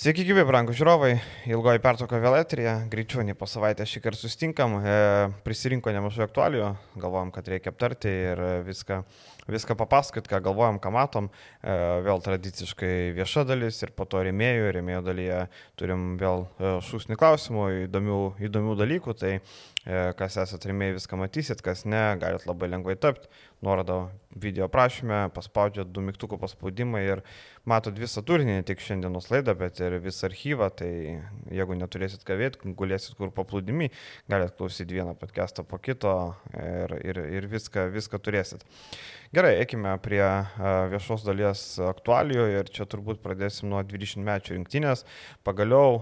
Sveiki, gyvi, brangų žiūrovai. Ilgoji pertrauka vėl eterija. Greičiau nei po savaitę šį kartą sustinkam. E, prisirinko nemažai aktualijų. Galvojom, kad reikia aptarti ir viską, viską papasakot, ką galvojam, ką matom. E, vėl tradiciškai vieša dalis ir po to rėmėjų. Rėmėjų dalyje turim vėl e, šūsnį klausimų, įdomių, įdomių dalykų. Tai kas esate rėmėjai, viską matysit, kas ne, galit labai lengvai tapti. Nuorodą video prašymę, paspaudžiat du mygtukų paspaudimą ir matot visą turinį, ne tik šiandienos laidą, bet ir visą archyvą. Tai jeigu neturėsit ką veikti, gulėsit kur paplūdimi, galite klausyti vieną podcastą po kito ir, ir, ir viską, viską turėsit. Gerai, eikime prie viešos dalies aktualijų ir čia turbūt pradėsim nuo 20 mečių rinktinės. Pagaliau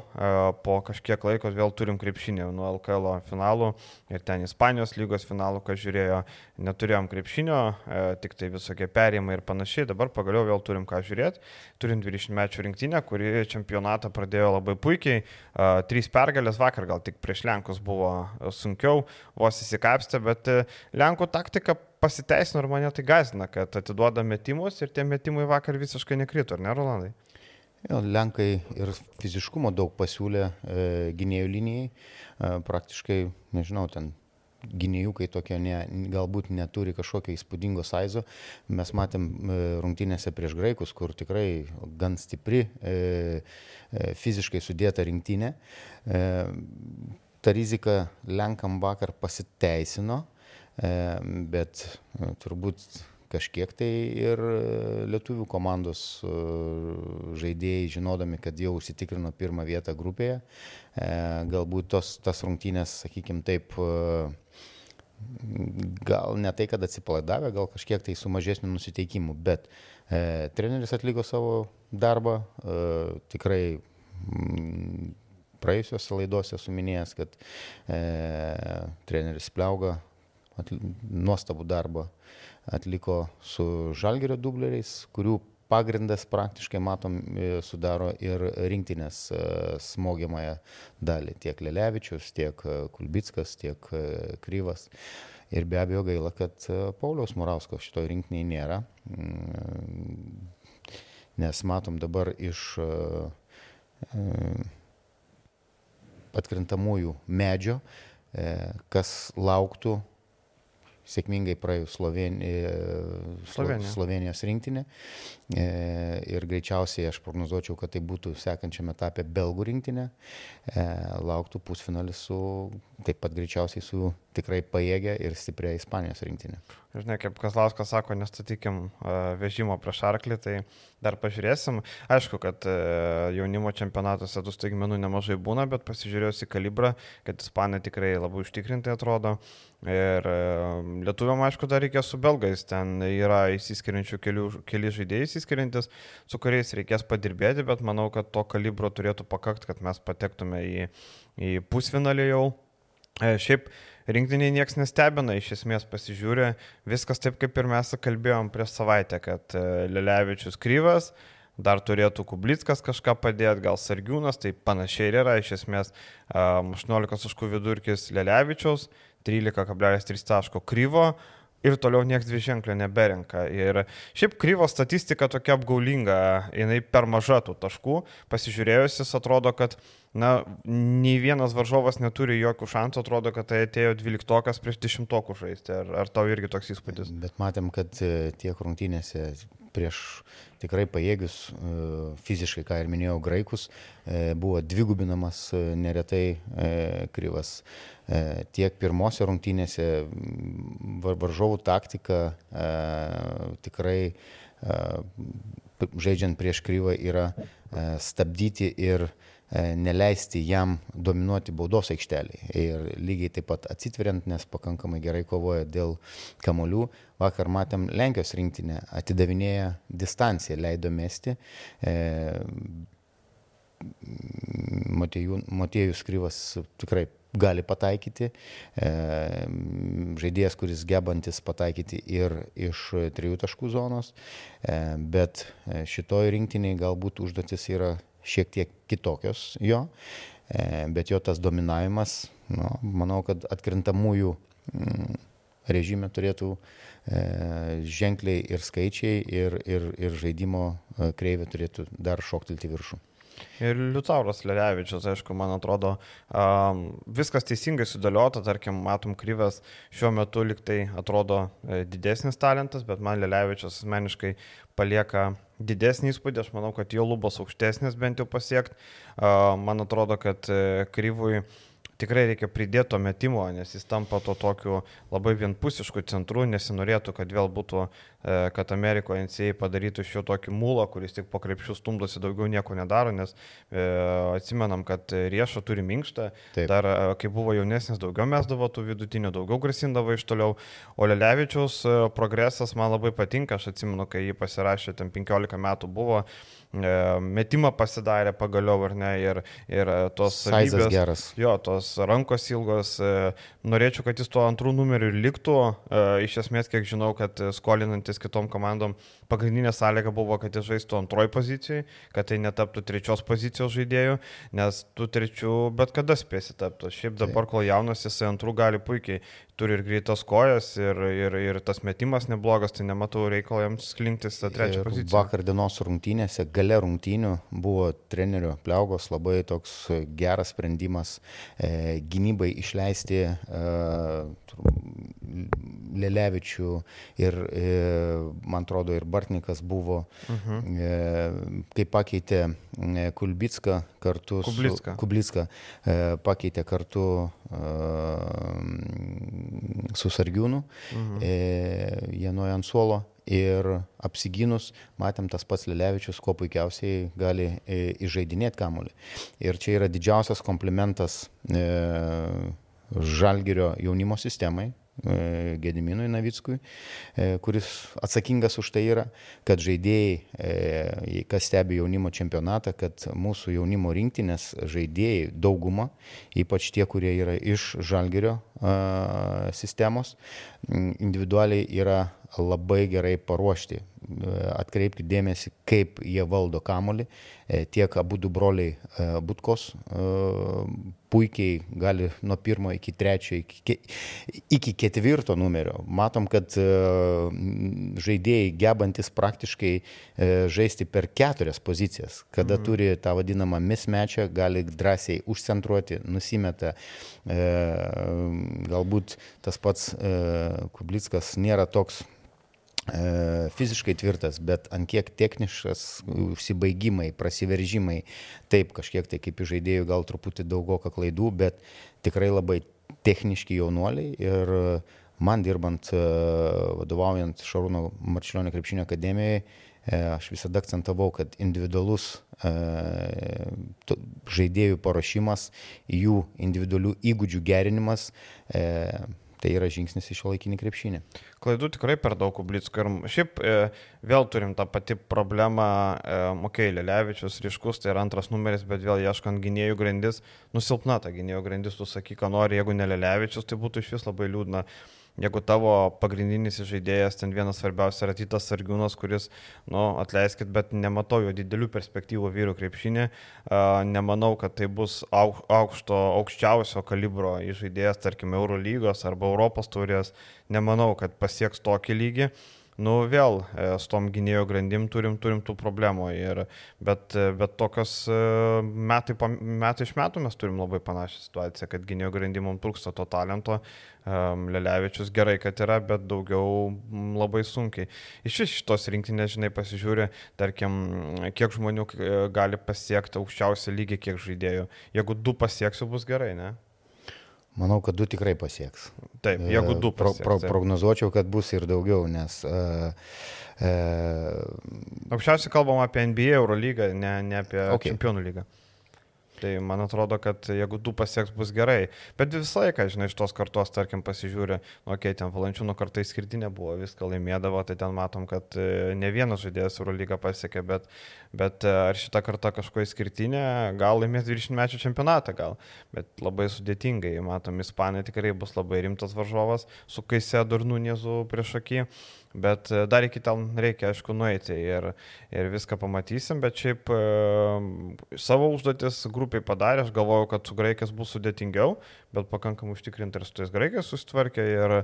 po kažkiek laiko vėl turim krepšinį nuo LKL finalų ir ten Ispanijos lygos finalų, kas žiūrėjo, neturėjom krepšinio, tik tai visokie perėjimai ir panašiai. Dabar pagaliau vėl turim ką žiūrėti. Turim 20 mečių rinktinę, kuri čempionatą pradėjo labai puikiai. Trys pergalės vakar gal tik prieš Lenkus buvo sunkiau, vos įsikapstė, bet Lenkų taktika pasiteisino ir mane tai gazina, kad atiduoda metimus ir tie metimai vakar visiškai nekrito, ar ne, Rolandai? Jo, Lenkai ir fiziškumo daug pasiūlė e, gynėjų linijai, e, praktiškai, nežinau, ten gynėjukai tokie ne, galbūt neturi kažkokio įspūdingo saizo. Mes matėm e, rungtynėse prieš graikus, kur tikrai gan stipri, e, e, fiziškai sudėta rinktinė. E, ta rizika Lenkam vakar pasiteisino. E, bet e, turbūt kažkiek tai ir lietuvių komandos e, žaidėjai, žinodami, kad jau užsitikrino pirmą vietą grupėje, galbūt tos, tas rungtynės, sakykime taip, gal ne tai, kad atsipalaidavę, gal kažkiek tai su mažesniu nusiteikimu, bet e, treneris atliko savo darbą, e, tikrai m, praėjusiuose laidose suminėjęs, kad e, treneris Pliauga nuostabų darbą atliko su žalgerio dubleriais, kurių pagrindas praktiškai matom e, sudaro ir rinktinės e, smogiamąją dalį. Tiek Lelevičius, tiek e, Kulbickas, tiek Kryvas. Ir be abejo gaila, kad Pauliaus Murausko šitoje rinktinėje nėra, mm, nes matom dabar iš atkrintamųjų medžio, kas lauktų sėkmingai praėjus Slovenija, Slovenija. Slovenijos rinktinė. E, ir greičiausiai aš prognozuočiau, kad tai būtų sekančiame etape belgų rinktinė. E, lauktų pusfinalis su, taip pat greičiausiai su tikrai pajėgia ir stipria Ispanijos rinktinė. Žinai, kaip Kazlauskas sako, nestatykim vežimo prieš arklį, tai dar pažiūrėsim. Aišku, kad jaunimo čempionatuose tų staigmenų nemažai būna, bet pasižiūrėjus į kalibrą, kad Ispanija tikrai labai užtikrintai atrodo. Ir lietuviam, aišku, dar reikia su belgais, ten yra įsiskiriančių kelių, keli žaidėjai įsiskiriantis, su kuriais reikės padirbėti, bet manau, kad to kalibro turėtų pakakti, kad mes patektume į, į pusfinalį jau. E, šiaip rinktiniai niekas nestebina, iš esmės pasižiūrė, viskas taip kaip ir mes kalbėjom prieš savaitę, kad e, Lelevičius kryvas, dar turėtų Kublickas kažką padėti, gal Sargiūnas, tai panašiai ir yra, iš esmės 18 taškų vidurkis Lelevičiaus, 13,3 taško kryvo, ir toliau niekas dviženklio neberenka. Ir šiaip kryvo statistika tokia apgaulinga, jinai per maža tų taškų. Pasižiūrėjus, jis atrodo, kad na, nei vienas varžovas neturi jokių šansų, atrodo, kad tai atėjo dvyliktokas prieš dešimtokų žaisti. Ar, ar tau irgi toks įspūdis? Bet matėm, kad e, tiek rungtynėse prieš tikrai pajėgius e, fiziškai, ką ir minėjau, graikus, e, buvo dvigubinamas neretai kryvas. Tiek pirmose rungtynėse varžovų taktika tikrai žaidžiant prieš kryvą yra stabdyti ir neleisti jam dominuoti baudos aikštelėje. Ir lygiai taip pat atsitveriant, nes pakankamai gerai kovoja dėl kamolių. Vakar matėm Lenkijos rinktinę, atidavinėja distanciją, leido mesti. E, Matėjus Kryvas tikrai gali pataikyti. E, žaidėjas, kuris gebantis pataikyti ir iš trijų taškų zonos. E, bet šitoj rinktiniai galbūt užduotis yra šiek tiek kitokios jo, e, bet jo tas dominavimas, nu, manau, kad atkrintamųjų mm, režime turėtų e, ženkliai ir skaičiai, ir, ir, ir žaidimo e, kreivė turėtų dar šoktelti viršų. Ir Liutauras Lelevičius, aišku, man atrodo, um, viskas teisingai sudėliota, tarkim, matom kryvės, šiuo metu liktai atrodo e, didesnis talentas, bet man Lelevičius asmeniškai palieka didesnį įspūdį, aš manau, kad jo lubos aukštesnės bent jau pasiekti. Uh, man atrodo, kad uh, kryvui uh, tikrai reikia pridėti to metimo, nes jis tampa to tokiu labai vienpusišku centru, nesinorėtų, kad vėl būtų, e, kad Amerikoje NCA padarytų iš jo tokį mūlą, kuris tik po krepšių stumdosi daugiau nieko nedaro, nes e, atsimenam, kad riešo turi minkštą, Taip. dar e, kai buvo jaunesnis, daugiau mesdavo tų vidutinių, daugiau grasindavo iš toliau, o Lelevičiaus e, progresas man labai patinka, aš atsimenu, kai jį pasirašė, ten 15 metų buvo, metimą pasidarė pagaliau ar ne ir, ir e, tos savybės. geras. Jo, tos rankos ilgos. E, norėčiau, kad jis tuo antrų numeriu liktų. Iš esmės, kiek žinau, kad skolinantis kitom komandom pagrindinė sąlyga buvo, kad jis žaistų antroji pozicijai, kad tai netaptų trečios pozicijos žaidėjų, nes tu trečių bet kada spėsi tapti. Šiaip dabar, kol jaunas, jisai antrų gali puikiai turi ir greitas kojas, ir, ir, ir tas metimas neblogas, tai nematau reikalo jiems sklinktis tą trečią poziciją. Vakar dienos rungtynėse, gale rungtynių buvo trenerio pliaugos labai toks geras sprendimas e, gynybai išleisti e, Lelevičių ir, e, man atrodo, ir Bartnikas buvo, uh mhm. -huh. e, kai pakeitė e, Kulbitską kartu Kublicką. su Kublicką, e, pakeitė kartu su Sargiūnu, mhm. e, jie nuėjo ant suolo ir apsigynus, matėm tas pats Lelevičius, kuo puikiausiai gali e, įžeidinėti kamulį. Ir čia yra didžiausias komplimentas e, Žalgirio jaunimo sistemai, Gediminui Navickui, e, kuris atsakingas už tai yra, kad žaidėjai, e, kas stebi jaunimo čempionatą, kad mūsų jaunimo rinktinės žaidėjai dauguma, ypač tie, kurie yra iš Žalgerio sistemos, individualiai yra labai gerai paruošti. Atkreipkite dėmesį, kaip jie valdo kamolį. Tiek abu du broliai Butkos puikiai gali nuo pirmo iki trečio, iki, iki ketvirto numerio. Matom, kad e, žaidėjai gebantis praktiškai e, žaisti per keturias pozicijas, kada mm. turi tą vadinamą mismečą, gali drąsiai užcentruoti, nusimeta. E, galbūt tas pats Kublickas nėra toks E, fiziškai tvirtas, bet ant kiek techniškas, užsibaigimai, prasiveržimai, taip kažkiek tai kaip žaidėjų gal truputį daugoka klaidų, bet tikrai labai techniški jaunuoliai ir man dirbant, e, vadovaujant Šarūno Marčiulionio krepšinio akademijoje, aš visada akcentavau, kad individualus žaidėjų paruošimas, jų individualių įgūdžių gerinimas Tai yra žingsnis į šio laikinį krepšinį. Klaidų tikrai per daug Kublickų. Ir šiaip e, vėl turim tą patį problemą, e, mokėjai Lelevičius, ryškus, tai yra antras numeris, bet vėl ieškant gynėjų grandis, nusilpna ta gynėjų grandis, tu sakyk, ką nori, jeigu ne Lelevičius, tai būtų iš vis labai liūdna. Jeigu tavo pagrindinis žaidėjas, ten vienas svarbiausias yra Titas Sargiūnas, kuris, nu, atleiskit, bet nematau jo didelių perspektyvų vyrų krepšinė, nemanau, kad tai bus aukšto, aukščiausio kalibro žaidėjas, tarkim, Eurolygos arba Europos turės, nemanau, kad pasieks tokį lygį. Uh, nu vėl e, su tom gynėjo grandim turim, turim tų problemų. Ir, bet, e, bet tokios e, metai, metai iš metų mes turim labai panašią situaciją, kad gynėjo grandim mums trūksta to talento. Lelevičius gerai, kad yra, bet daugiau labai sunkiai. Iš vis šitos rinktinės, žinai, pasižiūri, tarkim, kiek žmonių gali pasiekti aukščiausią lygį, kiek žaidėjų. Jeigu du pasieksiu, bus gerai, ne? Manau, kad du tikrai pasieks. Taip, jeigu du pasieks. Pro, pro, prognozuočiau, kad bus ir daugiau, nes... Uh, uh, Aukščiausiai kalbam apie NBA Eurolygą, ne, ne apie okay. Čempionų lygą. Tai man atrodo, kad jeigu du pasieks bus gerai. Bet visą laiką, žinai, iš tos kartos, tarkim, pasižiūrė, nu, okei, okay, ten valančiūnų kartai skirtinė buvo, viską laimėdavo, tai ten matom, kad e, ne vienas žaidėjas Eurolygą pasiekė, bet, bet e, ar šita karta kažko išskirtinė, gal laimės 20 mečių čempionatą, gal. Bet labai sudėtingai, matom, Ispanija tikrai bus labai rimtas varžovas, su Kaise Dornūnėzu prieš akį. Bet e, dar iki ten reikia, aišku, nueiti ir, ir viską pamatysim, bet šiaip e, savo užduotis grupiai padarė, aš galvojau, kad su graikės bus sudėtingiau, bet pakankamai užtikrinti ir su tais graikės susitvarkė ir,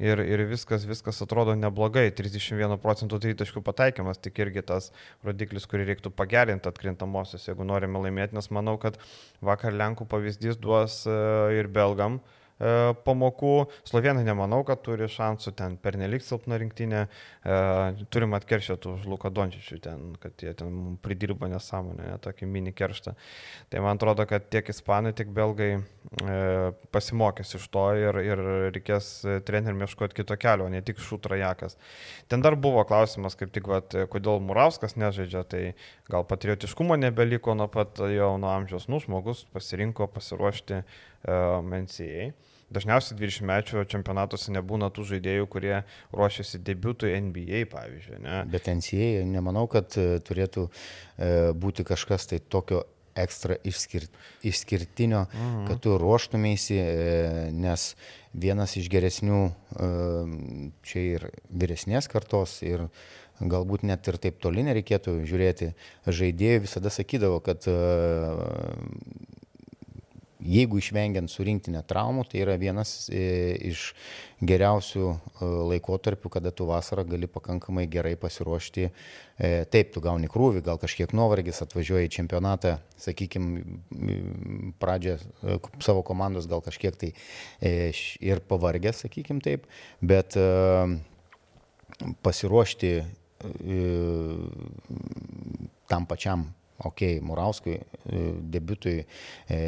ir, ir viskas, viskas atrodo neblogai. 31 procentų tritaškų pataikymas, tik irgi tas rodiklis, kurį reiktų pagerinti atkrintamosios, jeigu norime laimėti, nes manau, kad vakar Lenkų pavyzdys duos e, ir belgam. E, pamokų. Slovenai nemanau, kad turi šansų ten pernelik silpna rinktinė. E, turim atkeršyti už Luką Dončičių ten, kad jie ten pridirbo nesąmonę, ne, tokį mini kerštą. Tai man atrodo, kad tiek ispanai, tiek belgai e, pasimokės iš to ir, ir reikės treneriam ieškoti kito kelio, ne tik šutrajakas. Ten dar buvo klausimas, kaip tik, vat, kodėl Murauskas nežaidžia, tai gal patriotiškumo nebeliko nuo pat jauno amžiaus, nu, žmogus pasirinko pasiruošti NCA. Dažniausiai 20 mečių čempionatuose nebūna tų žaidėjų, kurie ruošiasi debutui NBA, pavyzdžiui. Ne? Bet NCA nemanau, kad e, turėtų e, būti kažkas tai tokio ekstra išskir, išskirtinio, mhm. kad tu ruoštumėsi, e, nes vienas iš geresnių čia ir vyresnės kartos ir galbūt net ir taip toli nereikėtų žiūrėti, žaidėjų visada sakydavo, kad jeigu išvengiant surinktinę traumų, tai yra vienas e, iš geriausių e, laikotarpių, kada tu vasarą gali pakankamai gerai pasiruošti. E, taip, tu gauni krūvį, gal kažkiek nuovargis, atvažiuoji į čempionatą, sakykime, pradžią savo komandos gal kažkiek tai ir pavargęs, sakykime taip, bet pasiruošti tam pačiam ok, Murauskui, e, debutui e,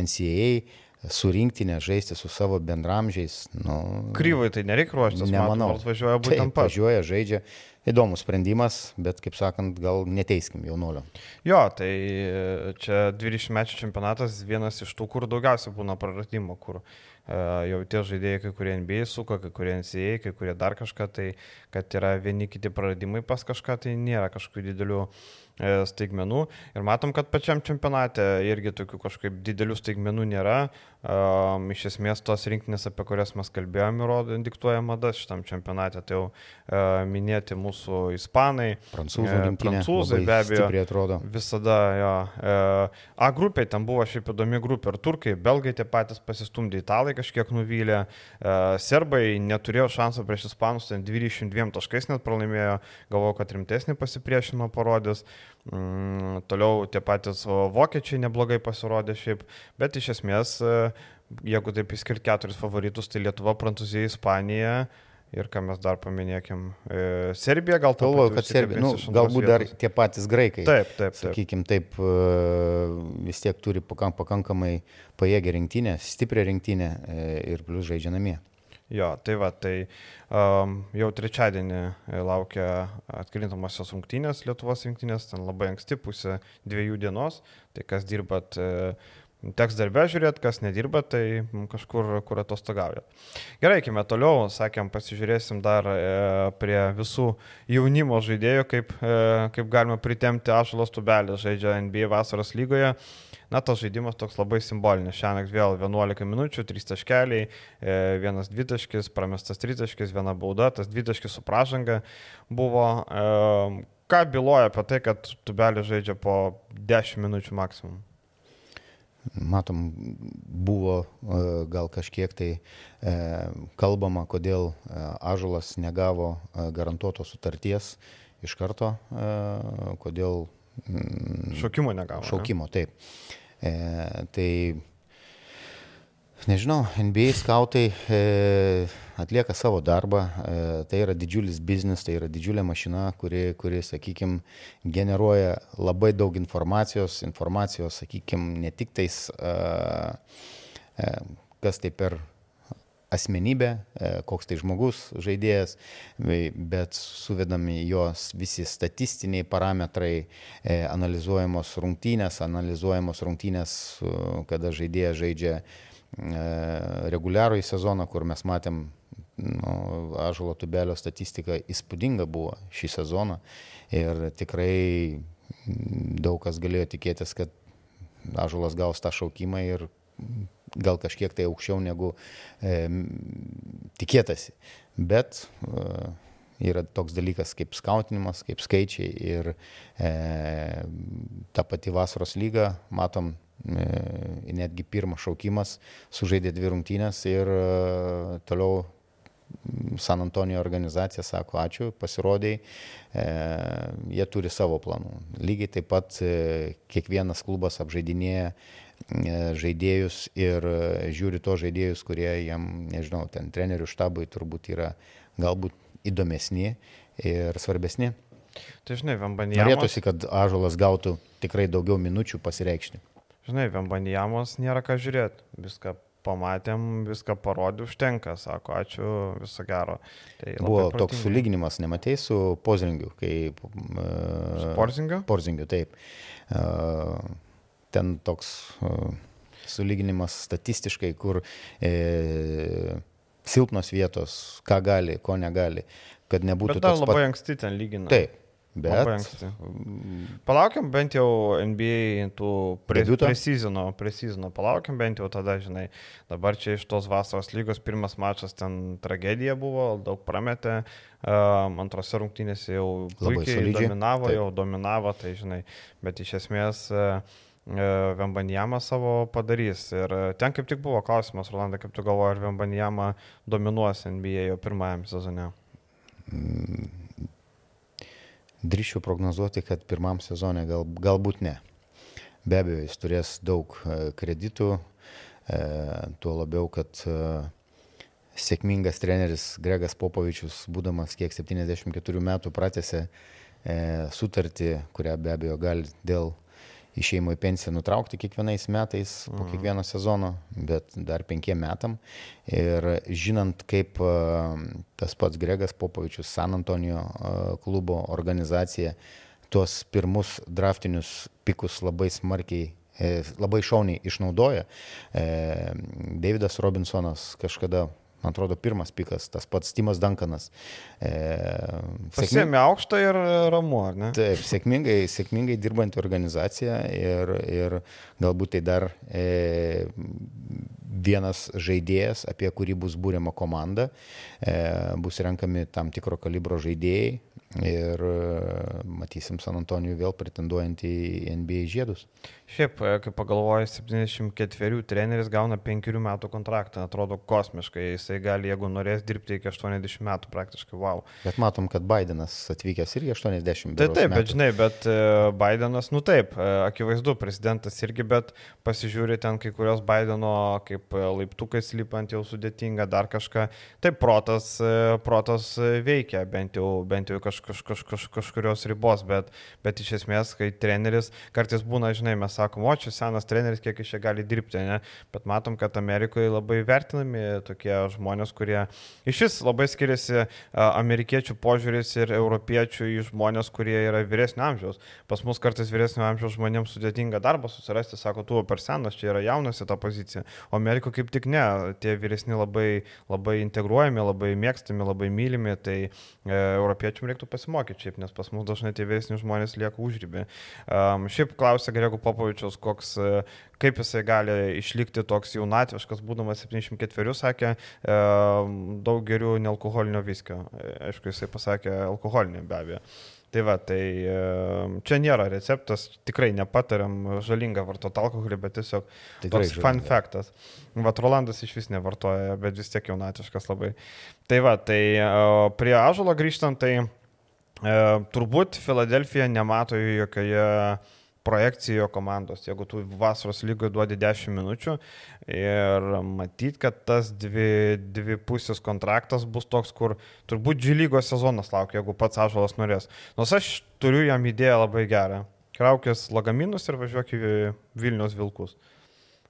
NCAA, surinkti, nežaisti su savo bendramžiais. Nu, Kryvai tai nereikia ruoštis, nemanau. Nors važiuoja būtent pats. Važiuoja, žaidžia. Įdomus sprendimas, bet, kaip sakant, gal neteiskim jaunolio. Jo, tai e, čia 20 mečių čempionatas vienas iš tų, kur daugiausiai būna praradimo, kur uh, jau tie žaidėjai, kai kurie NBA suka, kai kurie NCA, kai kurie dar kažką, tai kad yra vieni kiti praradimai pas kažką, tai nėra kažkokių didelių e, staigmenų. Ir matom, kad pačiam čempionate irgi tokių kažkaip didelių staigmenų nėra. Um, iš esmės tos rinktinės, apie kurias mes kalbėjome, rodo, diktuoja madas šitam čempionate. Tai jau uh, minėti mūsų ispanai, prancūzai, uh, prancūzai be abejo. Visada, jo. Uh, A grupiai ten buvo šiaip įdomi grupė ir turkai, belgai tie patys pasistumdė, italai kažkiek nuvylė, uh, serbai neturėjo šansų prieš ispanus, ten 22 taškais net pralaimėjo, galvojau, kad rimtesnį pasipriešinimą parodys. Mm, toliau tie patys vokiečiai neblogai pasirodė šiaip, bet iš esmės uh, jeigu taip įskirti keturis favoritus, tai Lietuva, Prancūzija, Ispanija. Ir ką mes dar paminėkim, e, Serbija gal tau. Galvoju, kad Serbija, nu, galbūt dar tie patys graikai. Taip, taip. taip. Sakykime, taip, e, vis tiek turi pakankamai pajėgę rinktinę, stiprią rinktinę e, ir plus žaidžia namie. Jo, tai va, tai um, jau trečiadienį laukia atkrintamosios rungtynės, Lietuvos rinktinės, ten labai anksti, pusė dviejų dienos, tai kas dirbat uh, Teks darbę žiūrėti, kas nedirba, tai kažkur, kur atostogauja. Gerai, eikime toliau, sakėm, pasižiūrėsim dar e, prie visų jaunimo žaidėjų, kaip, e, kaip galima pritemti Ašalos tubelį, žaidžia NBA vasaros lygoje. Na, tas žaidimas toks labai simbolinis. Šiandien vėl 11 minučių, 3 taškeliai, e, vienas dvitaškis, pramestas tritaškis, viena bauda, tas dvitaškis su pražanga buvo. E, ką byloja apie tai, kad tubelį žaidžia po 10 minučių maksimum? matom, buvo e, gal kažkiek tai kalbama, kodėl Ažulas negavo garantuotos sutarties iš karto, kodėl... Mm, šaukimo negavo. Šaukimo, taip. Tai Nežinau, NBA skautai e, atlieka savo darbą, e, tai yra didžiulis biznis, tai yra didžiulė mašina, kuri, kuri sakykime, generuoja labai daug informacijos, informacijos, sakykime, ne tik tais, e, e, kas tai per asmenybė, e, koks tai žmogus, žaidėjas, bet suvedami jos visi statistiniai parametrai, e, analizuojamos rungtynės, analizuojamos rungtynės, kada žaidėjas žaidžia E, reguliarų į sezoną, kur mes matėm, nu, Ažulo tubelio statistika įspūdinga buvo šį sezoną. Ir tikrai daug kas galėjo tikėtis, kad Ažulas gaus tą šaukimą ir gal kažkiek tai aukščiau negu e, tikėtasi. Bet e, yra toks dalykas kaip skautinimas, kaip skaičiai ir e, ta pati vasaros lyga, matom, e, netgi pirmas šaukimas, sužaidė dvi rungtynės ir e, toliau San Antonijo organizacija sako ačiū, pasirodėjai, e, jie turi savo planų. Lygiai taip pat e, kiekvienas klubas apžaidinėja žaidėjus ir e, žiūri to žaidėjus, kurie jam, nežinau, ten trenerių štabui turbūt yra galbūt įdomesni ir svarbesni. Tai žinai, Vambanijamos. Norėtųsi, kad Ažolas gautų tikrai daugiau minučių pasireikšti. Žinai, Vambanijamos nėra ką žiūrėti. Viską pamatėm, viską parodė, užtenka, sako, ačiū, viso gero. Tai Buvo protingai. toks sulyginimas, nematėjai su Pozringiu, kai... Uh, su Porzingiu? Porzingiu, taip. Uh, ten toks uh, sulyginimas statistiškai, kur e, silpnos vietos, ką gali, ko negali, kad nebūtų... Bet dar labai pat... anksti ten lyginant. Taip, Bet... Palaukiam bent jau NBA tų pre palaukiam bent jau tada, žinai. Dabar čia iš tos vasaros lygos pirmas mačas ten tragedija buvo, daug prametė, um, antrose rungtynėse jau puikiai dominavo, Taip. jau dominavo, tai žinai. Bet iš esmės uh, Vembanjama savo padarys. Ir ten kaip tik buvo klausimas, Rolandai, kaip tu galvoji, ar Vembanjama dominuos NBA jau pirmajam sezone? Mm drįšiu prognozuoti, kad pirmam sezonė gal, galbūt ne. Be abejo, jis turės daug e, kreditų, e, tuo labiau, kad e, sėkmingas treneris Gregas Popovičius, būdamas kiek 74 metų, pratėsi sutartį, kurią be abejo gali dėl išėjimo į pensiją nutraukti kiekvienais metais po mhm. kiekvieno sezono, bet dar penkiem metam. Ir žinant, kaip tas pats Gregas Popovičius, San Antonijo klubo organizacija tuos pirmus draftinius pikus labai smarkiai e, labai šauniai išnaudoja. E, Davidas Robinsonas kažkada man atrodo, pirmas pikas, tas pats Timas Dankanas. E, Pasėmė aukštą ir ramu, ar ne? Taip, sėkmingai, sėkmingai dirbanti organizacija ir, ir galbūt tai dar e, vienas žaidėjas, apie kurį bus būriama komanda, e, bus renkami tam tikro kalibro žaidėjai ir e, matysim San Antonijų vėl pretenduojant į NBA žiedus. Šiaip, e, kai pagalvoju, 74 treneris gauna 5 metų kontraktą, atrodo kosmiškai, jisai gali, jeigu norės dirbti iki 80 metų praktiškai, wow. Bet matom, kad Bidenas atvykęs irgi 80 metų. Tai taip, bet žinai, bet e, Bidenas, nu taip, akivaizdu, prezidentas irgi, bet pasižiūri ten kai kurios Bideno, kaip laiptukais lipant jau sudėtinga, dar kažką. Taip, protas, protas veikia, bent jau, bent jau kaž, kaž, kaž, kaž, kažkurios ribos, bet, bet iš esmės, kai treneris, kartais būna, žinai, mes sakom, o čia senas treneris, kiek iš čia gali dirbti, ne? bet matom, kad Amerikoje labai vertinami tokie žmonės, kurie iš vis labai skiriasi amerikiečių požiūris ir europiečių į žmonės, kurie yra vyresnio amžiaus. Pas mus kartais vyresnio amžiaus žmonėms sudėtinga darbą susirasti, sako, tu per senas, čia yra jaunas į tą poziciją. O Amerikoje kaip tik ne, tie vyresni labai, labai integruojami, labai mėgstami, labai mylimi, tai e, europiečiam reiktų pasimokyti šiaip, nes pas mus dažnai tie vyresni žmonės lieka užrybė. Um, šiaip klausia Grego Popo Popovičiaus, koks, e, kaip jisai gali išlikti toks jaunatviškas, būdamas 74, sakė, e, daug geriau nealkoholinio viskio. E, aišku, jisai pasakė alkoholinį be abejo. Tai va, tai čia nėra receptas, tikrai nepatariam žalinga vartoti alkoholį, bet tiesiog tikrai toks žalinga. fun faktas. Vat Rolandas iš vis nevartoja, bet vis tiek jaunatiškas labai. Tai va, tai prie ažalo grįžtant, tai turbūt Filadelfija nemato jokioje projekcijo komandos, jeigu tu vasaros lygoje duodi 10 minučių ir matyt, kad tas dvi, dvi pusės kontraktas bus toks, kur turbūt G lygos sezonas laukia, jeigu pats Ažalas norės. Nors aš turiu jam idėją labai gerą. Kraukės lagaminus ir važiuok į Vilnius Vilkus.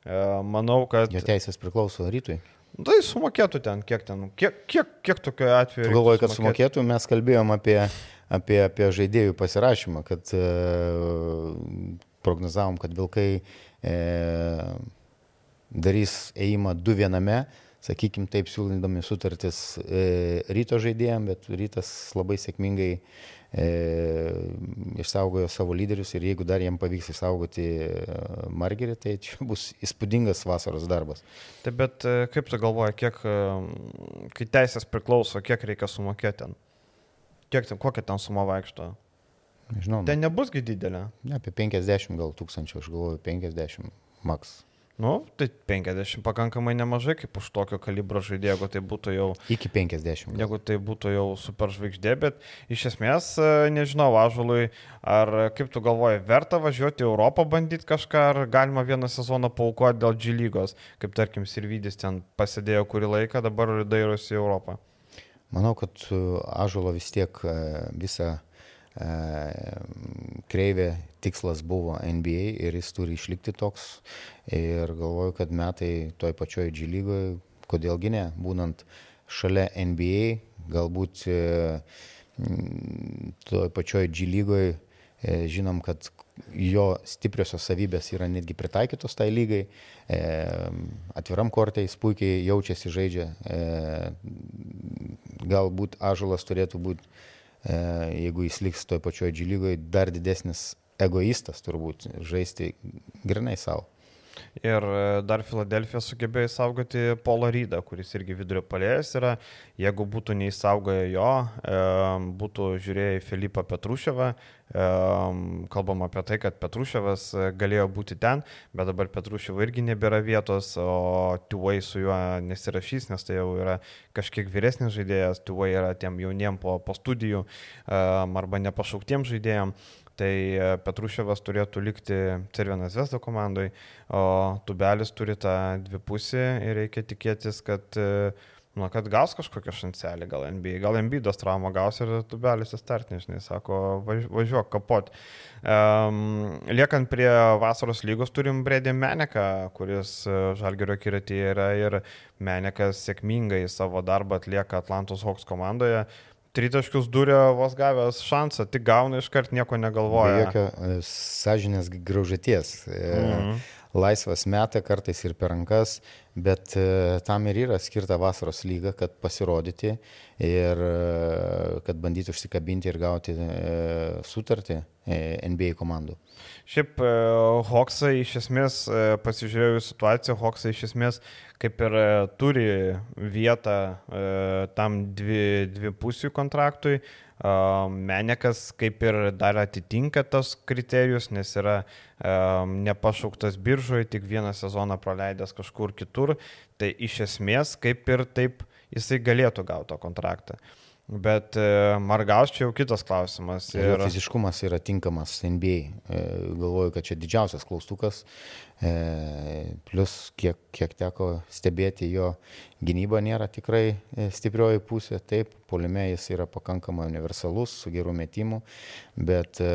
E, manau, kad... Jo teisės priklauso rytui. Tai sumokėtų ten, kiek ten, kiek, kiek, kiek tokio atveju. Galvoju, kad sumokėtų, mes kalbėjom apie apie, apie žaidėjų pasirašymą, kad e, prognozavom, kad Vilkai e, darys ėjimą du viename, sakykime taip, siūlydami sutartis e, ryto žaidėjim, bet rytas labai sėkmingai e, išsaugojo savo lyderius ir jeigu dar jiem pavyks išsaugoti e, Margerį, tai čia bus įspūdingas vasaros darbas. Taip, bet e, kaip tu galvoji, kiek, e, kai teisės priklauso, kiek reikia sumokėti ten? Kiek, ten- kokia ten suma vaikšto? Nežinau, Ten nebusgi didelė. ne, apie 50 gal tūkstančių, aš galvoju 50 maks. Nu, tai 50 pakankamai nemažai, kaip už tokio kalibro žaidėjo, jeigu tai būtų jau Iki 50. gal. Jeigu tai būtų jau superžvaigždė, bet iš esmės, e, nežinau, Ažului, ar kaip tu galvoji, verta važiuoti į Europą bandyti kažką, ar galima vieną sezoną paukoti dėl G lygos, kaip tarkim Sirvidis ten pasidėjo kurį laiką, dabar dairosi į Europą. Manau, kad Ažulo vis tiek e, visa e, kreivė tikslas buvo NBA ir jis turi išlikti toks. Ir galvoju, kad metai toj pačioj G lygoje, kodėlgi ne, būnant šalia NBA, galbūt e, toj pačioj G lygoje žinom, kad jo stipriosios savybės yra netgi pritaikytos tai lygai. E, atviram kortai jis puikiai jaučiasi žaidžia. E, galbūt Ažulas turėtų būti, e, jeigu jis liks toj pačioj G lygoje, dar didesnis egoistas turbūt žaisti grinai savo. Ir e, dar Filadelfija sugebėjo įsaugoti Polo Rydą, kuris irgi vidurio palėjas yra. Jeigu būtų neįsaugoję jo, e, būtų žiūrėję į Filipą Petruševą, e, kalbam apie tai, kad Petruševas galėjo būti ten, bet dabar Petruševo irgi nebėra vietos, o Tuai su juo nesirašys, nes tai jau yra kažkiek vyresnis žaidėjas, Tuai yra tiem jauniem po, po studijų arba nepašauktiem žaidėjim. Tai e, Petruševas turėtų likti Cervienas Vesdo komandai, o Tubelis turi tą dvipusį ir reikia tikėtis, kad, e, nu, kad gaus kažkokią šancelį, gal NBA, gal NBA traumą gaus ir Tubelis įstartinis, žinai, sako, važ- važiuok kapot. Um, liekant prie vasaros lygos turim Bredį Meneką, kuris e, Žalgerio kiratyje yra ir Menekas sėkmingai savo darbą atlieka Atlantos Hawks komandoje. Tritaškius durė vos gavęs šansą, tik gauna iškart nieko Be negalvoja. jokio e, sąžinės graužaties. Mhm. Laisvas metą kartais ir per rankas, bet e, tam ir yra skirta vasaros lyga, kad pasirodyti ir e, kad bandyti užsikabinti ir gauti e, sutartį NBA komandų. Šiaip Hoksai iš esmės, pasižiūrėjau situaciją, Hoksai iš esmės kaip ir turi vietą tam dvi, dvi pusių kontraktui. Menekas kaip ir dar atitinka tos kriterijus, nes yra nepašauktas biržoje, tik vieną sezoną praleidęs kažkur kitur. Tai iš esmės kaip ir taip jisai galėtų gauti tą kontraktą. Bet e, Margaus čia jau kitas klausimas. Ir Ir... fiziškumas yra tinkamas NBA. E, Galvoju, kad čia didžiausias klaustukas. E, Plus, kiek, kiek teko stebėti, jo gynyba nėra tikrai e, stiprioji pusė. Taip, polime jis yra pakankamai universalus, su geru metimu, bet e,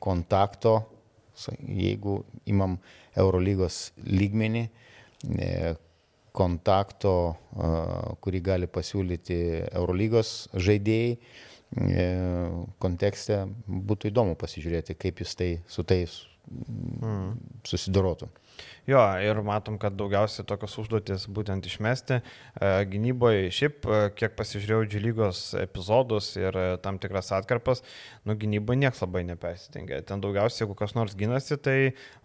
kontakto, jeigu imam Eurolygos lygmenį, e, kontakto, a, kurį gali pasiūlyti Eurolygos žaidėjai, e, kontekste būtų įdomu pasižiūrėti, kaip jis tai su tais mm. susidorotų. Jo, ir matom, kad daugiausiai tokios užduotis būtent išmesti. E, Gynyboje šiaip, e, kiek pasižiūrėjau džilygos epizodus ir e, tam tikras atkarpas, nu gynyboje niekas labai nepersitingia. Ten daugiausiai, jeigu kas nors gynasi, tai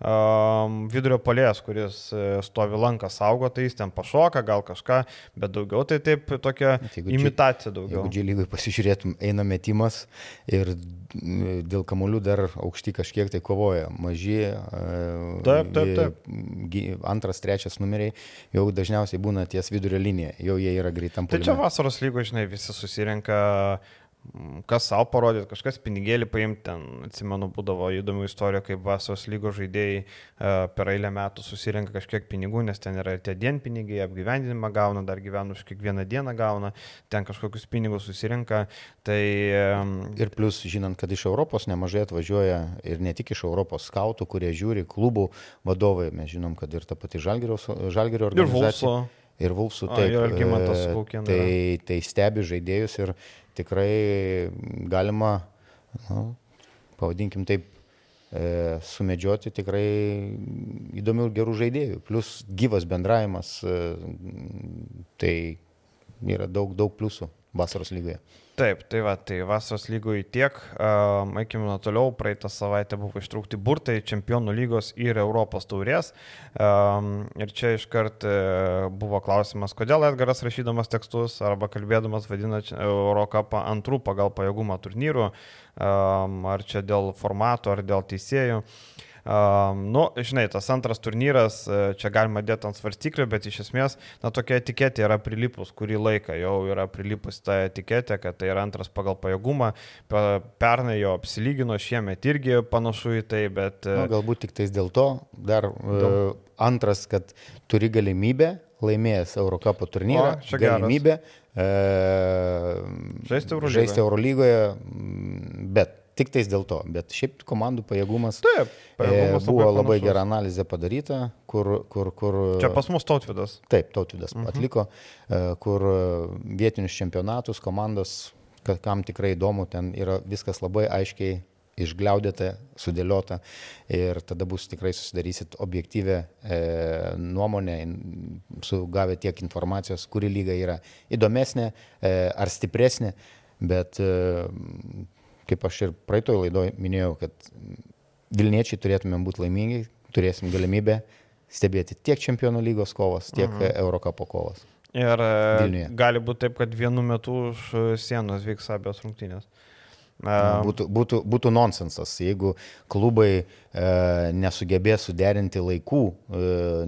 um, vidurio polės, kuris stovi lanką saugo, tai jis ten pašoka, gal kažką, bet daugiau tai taip tokia dži- imitacija daugiau. Jeigu džilygui pasižiūrėtum, eina metimas ir dėl kamolių dar aukšti kažkiek tai kovoja. Maži. Taip, taip, taip. Antras, trečias numeriai jau dažniausiai būna ties vidurio linija, jau jie yra greitam Tai čia puolime. vasaros lygo, žinai, visi susirenka, kas savo parodyti, kažkas pinigėlį paimti, ten, atsimenu, būdavo įdomių istorijų, kaip vasaros lygo žaidėjai e, per eilę metų susirenka kažkiek pinigų, nes ten yra tie dienpinigiai, apgyvendinimą gauna, dar gyvenu už kiekvieną dieną gauna, ten kažkokius pinigus susirenka. Tai Ir plus, žinant, kad iš Europos nemažai atvažiuoja ir ne tik iš Europos skautų, kurie žiūri, klubų vadovai, mes žinom, kad ir ta pati Žalgirio, Žalgirio ir organizacija. Vulso. Ir Vulsų A, taip. jo, Algimantas e, Tai, tai stebi žaidėjus ir tikrai galima, nu, pavadinkim taip, e, sumedžioti tikrai įdomių ir gerų žaidėjų. Plus gyvas bendravimas, e, tai yra daug, daug pliusų. Vasaros lygoje. Taip, tai va, tai vasaros lygoje tiek. Um, Eikime toliau, praeitą savaitę buvo ištraukti burtai Čempionų lygos ir Europos taurės. Um, ir čia iškart uh, buvo klausimas, kodėl Edgaras rašydamas tekstus arba kalbėdamas vadina Eurocapą antrų pagal pajėgumą turnyrų, um, ar čia dėl formato, ar dėl teisėjų. Uh, Um, nu, žinai, tas antras turnyras, e, čia galima dėti ant svarstyklių, bet iš esmės, na, tokia etiketė yra prilipus, kurį laiką jau yra prilipus ta etiketė, kad tai yra antras pagal pajėgumą. Pernai jo apsilygino, šiemet irgi panašu į tai, bet... Nu, galbūt tik tais dėl to, dar dėl... Uh, antras, kad turi galimybę laimėjęs Eurocapo turnyrą, o, galimybę e, žaisti Eurolygoje. Žaisti Eurolygoje, Tik tais dėl to, bet šiaip komandų pajėgumas, Taip, pajėgumas e, buvo labai, labai gera analizė padaryta, kur, kur, kur... Čia pas mus tautvidas. Taip, tautvidas mhm. atliko, e, kur vietinius čempionatus komandos, kam tikrai įdomu, ten yra viskas labai aiškiai išgliaudėta, sudėliota ir tada bus tikrai susidarysit objektyvę e, nuomonę, sugavę tiek informacijos, kuri lyga yra įdomesnė e, ar stipresnė, bet e, kaip aš ir praeitoje laidoje minėjau, kad Vilniečiai turėtumėm būti laimingi, turėsim galimybę stebėti tiek Čempionų lygos kovas, tiek mhm. Eurocapo kovas. Ir e, Vilniuje. gali būti taip, kad vienu metu už sienos vyks abios rungtynės. Būtų, būtų, būtų nonsensas, jeigu klubai e, nesugebės suderinti laikų, e,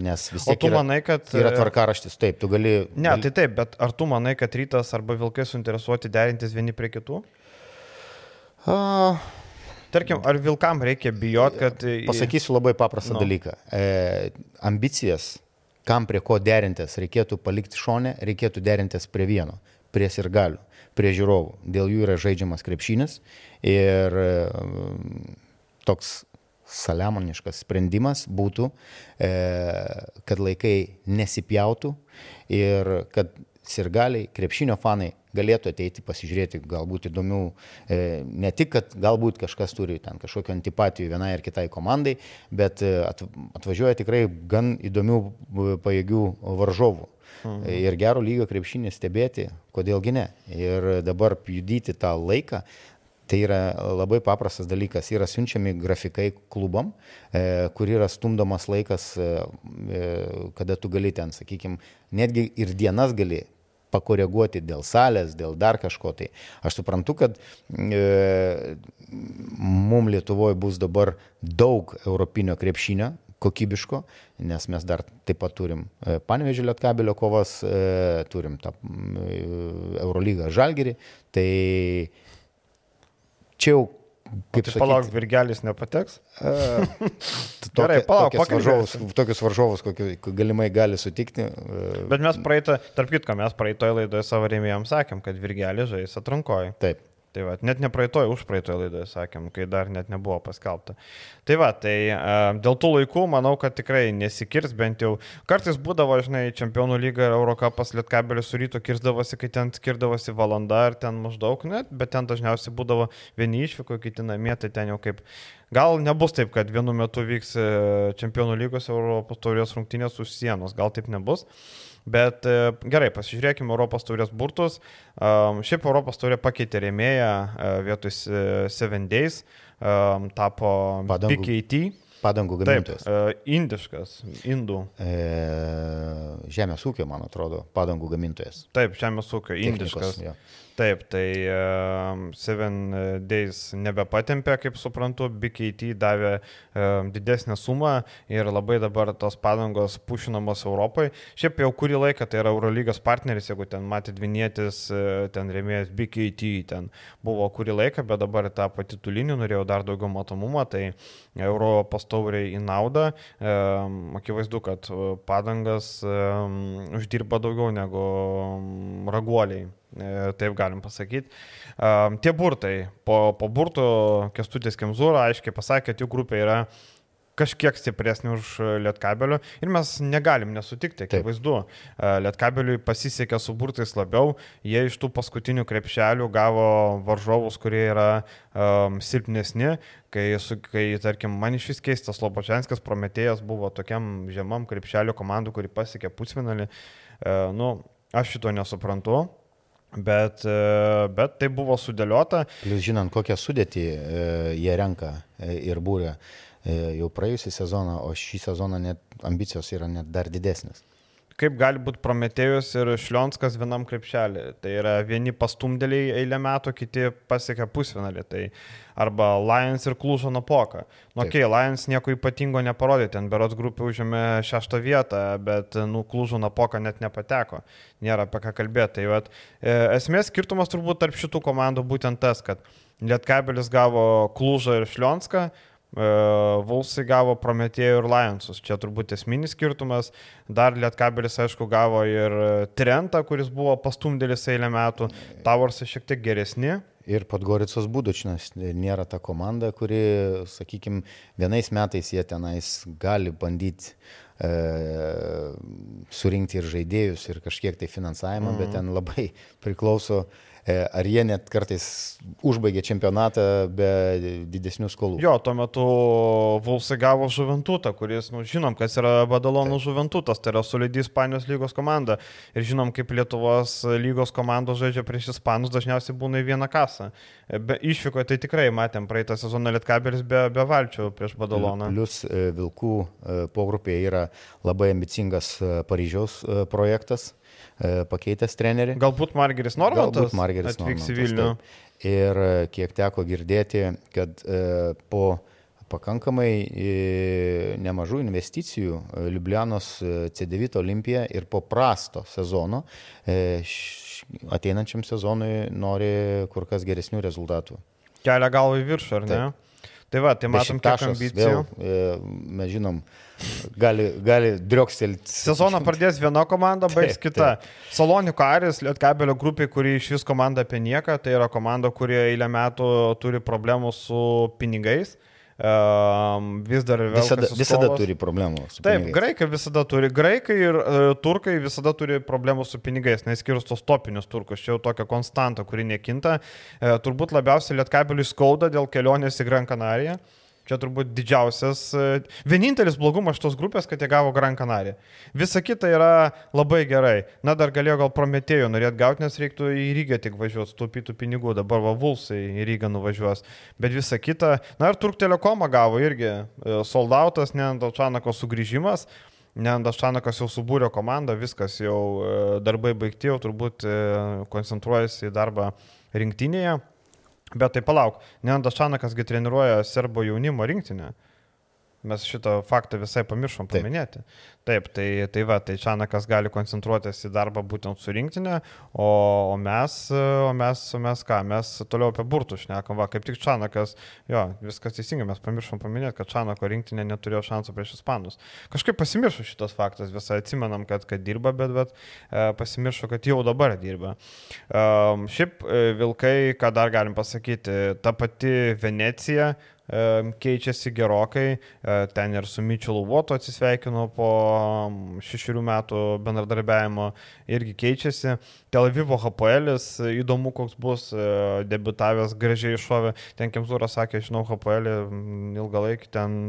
nes vis tiek yra, manai, kad, yra tvarkaraštis, taip, tu gali... Ne, gali... tai taip, bet ar tu manai, kad rytas arba vilkai suinteresuoti derintis vieni prie kitų? A... Tarkim, ar vilkam reikia bijoti, kad... Pasakysiu labai paprastą no. dalyką. E, ambicijas, kam prie ko derintis, reikėtų palikti šonę, reikėtų derintis prie vieno, prie sirgalių, prie žiūrovų. Dėl jų yra žaidžiamas krepšinis ir e, toks saliamoniškas sprendimas būtų, e, kad laikai nesipjautų ir kad sirgaliai, krepšinio fanai galėtų ateiti pasižiūrėti galbūt įdomių, e, ne tik, kad galbūt kažkas turi ten kažkokio antipatijų vienai ar kitai komandai, bet e, atvažiuoja tikrai gan įdomių e, pajėgių varžovų. Mhm. Ir gero lygio krepšinį stebėti, kodėlgi ne. Ir dabar judyti tą laiką, Tai yra labai paprastas dalykas. Yra siunčiami grafikai klubam, e, kur yra stumdomas laikas, e, kada tu gali ten, sakykime, netgi ir dienas gali pakoreguoti dėl salės, dėl dar kažko. Tai aš suprantu, kad e, mum Lietuvoje bus dabar daug europinio krepšinio, kokybiško, nes mes dar taip pat turim e, Panevežė Lietkabelio kovas, e, turim tą e, Eurolygą Žalgerį, tai čia jau Kaip tai palauk, virgelis nepateks? Gerai, palauk, varžovus, tokius varžovus, kokiu galimai gali sutikti. Bet mes praeitą, tarp kitko, mes praeitoje laidoje savo rėmėjams sakėm, kad virgelis žais atrankoji. Taip. Tai va, net ne praeitoje, už praeitoje laidoje sakėm, kai dar net nebuvo paskelbta. Tai va, tai uh, dėl tų laikų manau, kad tikrai nesikirs, bent jau kartais būdavo, žinai, Čempionų lyga ir Eurocapas Lietkabelis su ryto kirzdavosi, kai ten skirdavosi valanda ar ten maždaug net, bet ten dažniausiai būdavo vieni išvyko, kiti namie, tai ten jau kaip Gal nebus taip, kad vienu metu vyks e, Čempionų lygos Europos taurės rungtynės už sienos, gal taip nebus. Bet e, gerai, pasižiūrėkime Europos taurės burtus. Šiaip Europos taurė pakeitė rėmėją e, vietoj Seven Days, tapo Padangų. PKT. Padangų gamintojas. Taip, indiškas, indų. E, žemės ūkio, man atrodo, padangų gamintojas. Taip, žemės ūkio, indiškas. Technikos, ja. Taip, tai uh, Seven Days nebepatempė, kaip suprantu, BKT davė uh, didesnę sumą ir labai dabar tos padangos pušinamos Europai. Šiaip jau kurį laiką tai yra Eurolygos partneris, jeigu ten matėt Vinėtis, uh, ten rėmėjas BKT, ten buvo kurį laiką, bet dabar tą patį tulinį norėjau dar daugiau matomumą, tai Europos tauriai į naudą. Um, akivaizdu, kad padangas um, uždirba daugiau negu raguoliai. E, taip galim pasakyti. Tie burtai, po, po burtų Kestutis Kemzūra aiškiai pasakė, kad jų grupė yra kažkiek stipresnė už Lietkabelio ir mes negalim nesutikti, akivaizdu. Lietkabeliui pasisekė su burtais labiau, jie iš tų paskutinių krepšelių gavo varžovus, kurie yra um, silpnesni, kai, su, kai, tarkim, man iš vis keistas Lobočianskas Prometėjas buvo tokiam žemam krepšelio komandų, kuri pasiekė pusfinalį. Uh, nu, aš šito nesuprantu. Bet, e, bet tai buvo sudėliota. Plius žinant, kokią sudėtį e, jie renka e, ir būrė jau praėjusią sezoną, o šį sezoną net ambicijos yra net dar didesnės kaip gali būti Prometėjus ir Šlionskas vienam krepšelį. Tai yra vieni pastumdėliai eilę metų, kiti pasiekia pusfinalį. Tai arba Lions ir Klūžo Napoka. Nu, okei, okay, Lions nieko ypatingo neparodė, ten Berots grupė užėmė šeštą vietą, bet, nu, Klūžo Napoka net nepateko. Nėra apie ką kalbėti. Tai vat, e, esmės skirtumas turbūt tarp šitų komandų būtent tas, kad Lietkabelis gavo Klūžą ir Šlionską, Vulsai gavo Prometėjų ir Lionsus. Čia turbūt esminis skirtumas. Dar Lietkabelis, aišku, gavo ir Trentą, kuris buvo pastumdėlis eilę metų. Tavarsai šiek tiek geresni. Ir Podgoricos Budučinas nėra ta komanda, kuri, sakykime, vienais metais jie tenais gali bandyti e, surinkti ir žaidėjus, ir kažkiek tai finansavimą, mm. bet ten labai priklauso E, ar jie net kartais užbaigė čempionatą be didesnių skolų. Jo, tuo metu Vulsai gavo Žuventutą, kuris, nu, žinom, kas yra Badalonų Žuventutas, tai yra solidi Ispanijos lygos komanda. Ir žinom, kaip Lietuvos lygos komandos žaidžia prieš Ispanus, dažniausiai būna į vieną kasą. E, be išvyko tai tikrai matėm praeitą sezoną Lietkabelis be, be valčių prieš Badaloną. Plius e, Vilkų pogrupėje yra labai ambicingas Paryžiaus projektas E, pakeitęs trenerį. Galbūt Margeris Normantas. Galbūt Margeris atvyks į Vilnių. Taip. Ir e, kiek teko girdėti, kad e, po pakankamai nemažų investicijų Liublianos C9 Olimpija ir po prasto sezono ateinančiam sezonui nori kur kas geresnių rezultatų. Kelia galvą į viršų, ar ne? Taip. Tai va, tai matom, kiek ambicijų. Vėl, mes žinom, gali, gali driokstelti. Sezoną pradės viena komanda, baigs kita. Taip. Salonių Aris, Lietkabelio grupė, kuri iš vis komanda apie nieką, tai yra komanda, kurie eilę metų turi problemų su pinigais. Um, vis dar visada, visada turi problemų su Taip, pinigais. graikai visada turi. Graikai ir uh, turkai visada turi problemų su pinigais, neskyrus tos topinius turkus. Čia jau tokia konstanta, kuri nekinta. Uh, turbūt labiausiai lietkabeliui skauda dėl kelionės į Gran Canariją. Čia turbūt didžiausias, e, vienintelis blogumas šitos grupės, kad jie gavo Gran Canaria. Visa kita yra labai gerai. Na, dar galėjo gal Prometėjo norėt gauti, nes reiktų į Rygą tik važiuoti, stupytų pinigų, dabar va Vulsai į Rygą nuvažiuos. Bet visa kita, na ir Turk Telekomą gavo irgi e, soldautas, Neandalčanako sugrįžimas. Neandalčanakas jau subūrė komandą, viskas jau e, darbai baigti, jau turbūt koncentruojasi į darbą rinktinėje. Bet tai palauk, Neandas Šanakas treniruoja serbo jaunimo rinktinę. Mes šitą faktą visai pamiršom paminėti. Taip. Taip, tai, tai va, tai Čanakas gali koncentruotis į darbą būtent su rinktinė, o, o, mes, o, mes, o mes ką, mes toliau apie burtų šnekam, va, kaip tik Čanakas, jo, viskas teisingai, mes pamiršom paminėti, kad Čanako rinktinė neturėjo šansų prieš Ispanus. Kažkaip pasimiršo šitas faktas, visai atsimenam, kad, kad dirba, bet, bet e, pasimiršo, kad jau dabar dirba. E, šiaip e, Vilkai, ką dar galim pasakyti, ta pati Venecija, keičiasi gerokai. E, ten ir su Mičelu Votu atsisveikino po šešių metų bendradarbiavimo, irgi keičiasi. Tel Avivo HPL, įdomu, koks bus, e, debitavęs gražiai iššovė. Ten Kemzūras sakė, žinau, HPL ilgą laikį, ten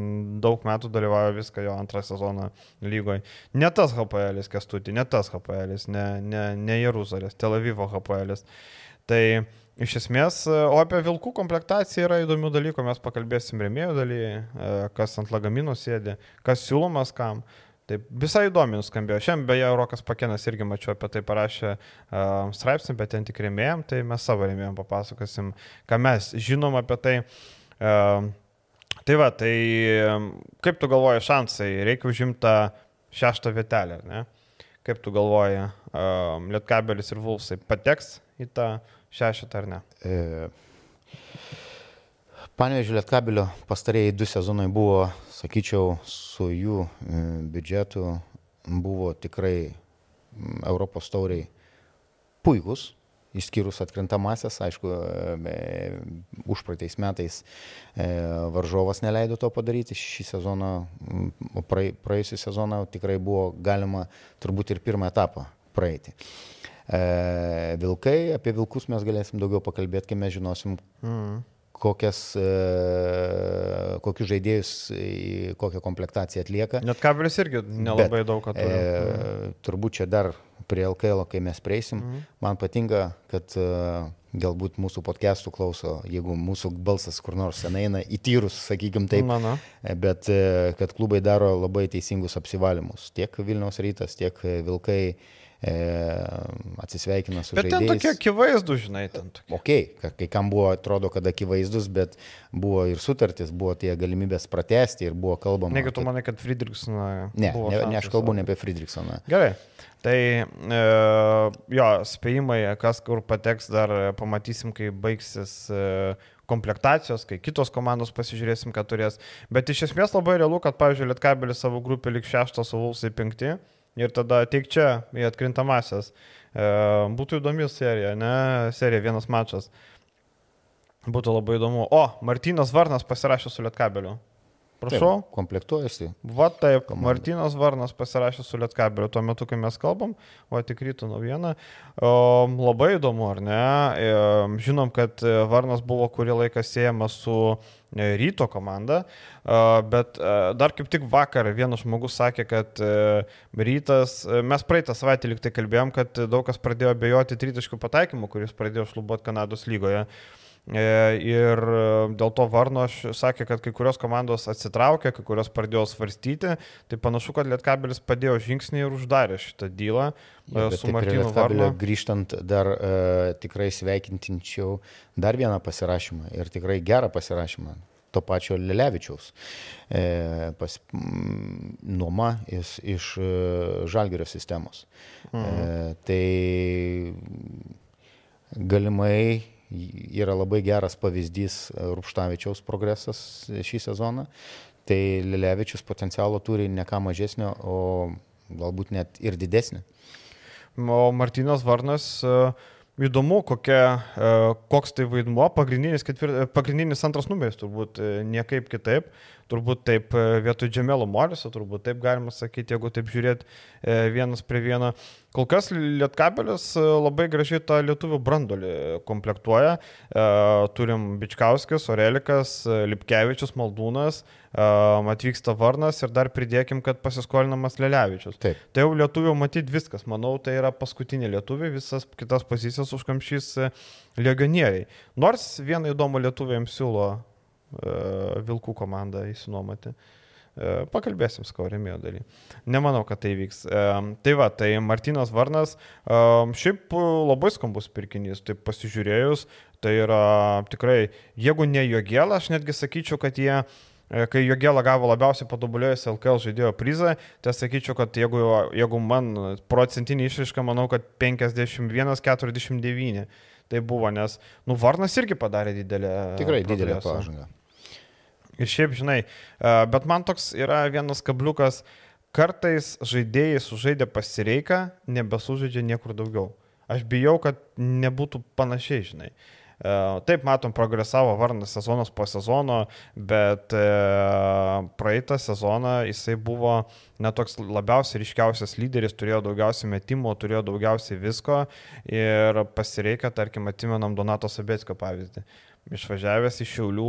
daug metų dalyvauja viską jo antrą sezoną lygoje. Ne tas HPL, kestuti, ne tas HPL, ne, ne, ne Jeruzalės, Tel Avivo HPL. Tai Iš esmės, e, o apie vilkų komplektaciją yra įdomių dalykų, mes pakalbėsim remėjų dalyje, kas ant lagamino sėdi, kas siūlomas kam. Taip, visai įdomi nuskambėjo. Šiandien beje, Rokas Pakenas irgi mačiau apie tai parašė uh, straipsnį, bet ten tik remėjom, tai mes savo remėjom papasakosim, ką mes žinom apie tai. Uh, tai va, tai kaip tu galvoji šansai, reikia užimti tą šeštą vietelę, ne? Kaip tu galvoji, uh, Lietkabelis ir Vulsai pateks į tą šešetą ar ne? E, Panevežė Lietkabilio pastarėjai du sezonai buvo, sakyčiau, su jų e, biudžetu buvo tikrai Europos tauriai puikus, išskyrus atkrintamasias, aišku, e, užpraeitais metais e, varžovas neleido to padaryti, šį sezoną, praėjusią sezoną tikrai buvo galima turbūt ir pirmą etapą praeiti. E, vilkai, apie vilkus mes galėsim daugiau pakalbėti, kai mes žinosim, mm. kokias, e, kokius žaidėjus, kokią komplektaciją atlieka. Net kabelis irgi nelabai Bet, daug turi. E, turbūt čia dar prie LKL, kai mes prieisim, mhm. man patinka, kad e, galbūt mūsų podcastų klauso, jeigu mūsų balsas kur nors senai eina į tyrus, sakykim taip, Mano. E, bet kad klubai daro labai teisingus apsivalymus. Tiek Vilniaus rytas, tiek Vilkai e, atsisveikina su Bet ten žaidėjais. tokie akivaizdų, žinai, ten tokie. Ok, ka- kai kam buvo, atrodo, kad akivaizdus, bet buvo ir sutartis, buvo tie galimybės pratesti ir buvo kalbama. Negi tu kad- manai, kad Friedrichsoną. Ne, ne, ne aš kalbu ne apie Friedrichsoną. Gerai. Tai e, jo, spėjimai, kas kur pateks, dar e, pamatysim, kai baigsis e, komplektacijos, kai kitos komandos pasižiūrėsim, ką turės. Bet iš esmės labai realu, kad, pavyzdžiui, Lietkabelis savo grupė lik šeštas, o Vulsai penkti. Ir tada ateik čia į atkrintamasias. E, būtų įdomi serija, ne? Serija vienas mačas. Būtų labai įdomu. O, Martinas Varnas pasirašė su Lietkabeliu. Prašau. Taip, komplektuojasi. Va taip, Komanda. Martinas Varnas pasirašė su Lietkabeliu tuo metu, kai mes kalbam, o tik ryto naujiena. O, labai įdomu, ar ne? E, Žinom, kad e, Varnas buvo kurį laiką siejamas su e, ryto komanda, bet dar kaip tik vakar vienas žmogus sakė, kad rytas, mes praeitą savaitę liktai kalbėjom, kad daug kas pradėjo abejoti tritaškių pataikymu, kuris pradėjo šlubuoti Kanados lygoje. E, Ir e, dėl to Varno aš sakė, kad kai kurios komandos atsitraukė, kai kurios pradėjo svarstyti, tai panašu, kad Lietkabelis padėjo žingsnį ir uždarė šitą dylą e, Ja, su Martinu Varnu. grįžtant dar e, tikrai sveikintinčiau dar vieną pasirašymą ir tikrai gerą pasirašymą. To pačio Lelevičiaus e, pas, m, nuoma iš, iš e, Žalgerio sistemos. Mhm. E, tai galimai yra labai geras pavyzdys Rupštavičiaus progresas šį sezoną. Tai Lelevičius potencialo turi ne ką mažesnio, o galbūt net ir didesnį. O Martinas Varnas, e, įdomu, kokia, e, koks tai vaidmuo, pagrindinis, ketvir, pagrindinis antras numeris, turbūt e, niekaip kitaip, turbūt taip e, vietoj Džemelo Moriso, turbūt taip galima sakyti, jeigu taip žiūrėt e, vienas prie vieno. Kol kas Lietkabelis e, labai gražiai tą lietuvių brandolį komplektuoja. Turim Bičkauskis, Orelikas, Lipkevičius, Maldūnas, atvyksta Varnas ir dar pridėkim, kad pasiskolinamas Lelevičius. Taip. Tai jau lietuvių matyti viskas. Manau, tai yra paskutinė lietuvių, visas kitas pozicijas užkamšys legionieriai. Nors vieną įdomų lietuviams siūlo Vilkų komandą įsinuomoti. E, Pakalbėsim skaurėmėjo dalį. Nemanau, kad tai vyks. E, Tai va, tai Martinas Varnas, e, šiaip labai skambus pirkinys, tai pasižiūrėjus, tai yra tikrai, jeigu ne jo gėlą, aš netgi sakyčiau, kad jie E, Kai Jogėla gavo labiausiai patobulėjusį LKL žaidėjo prizą, tai sakyčiau, kad jeigu, jeigu man procentinį išraišką, manau, kad 51-49 tai buvo, nes, nu, Varnas irgi padarė didelę. Tikrai didelė progresą. pažanga. Ir šiaip, žinai, e, bet man toks yra vienas kabliukas, kartais žaidėjai sužaidė pasireiką, nebesužaidžia niekur daugiau. Aš bijau, kad nebūtų panašiai, žinai. E, Taip, matom, progresavo Varnas sezonas po sezono, bet e, praeitą sezoną jisai buvo netoks labiausiai ryškiausias lyderis, turėjo daugiausiai metimų, turėjo daugiausiai visko ir pasireikia, tarkim, atimenam Donato Sabetskio pavyzdį. Išvažiavęs iš Šiaulių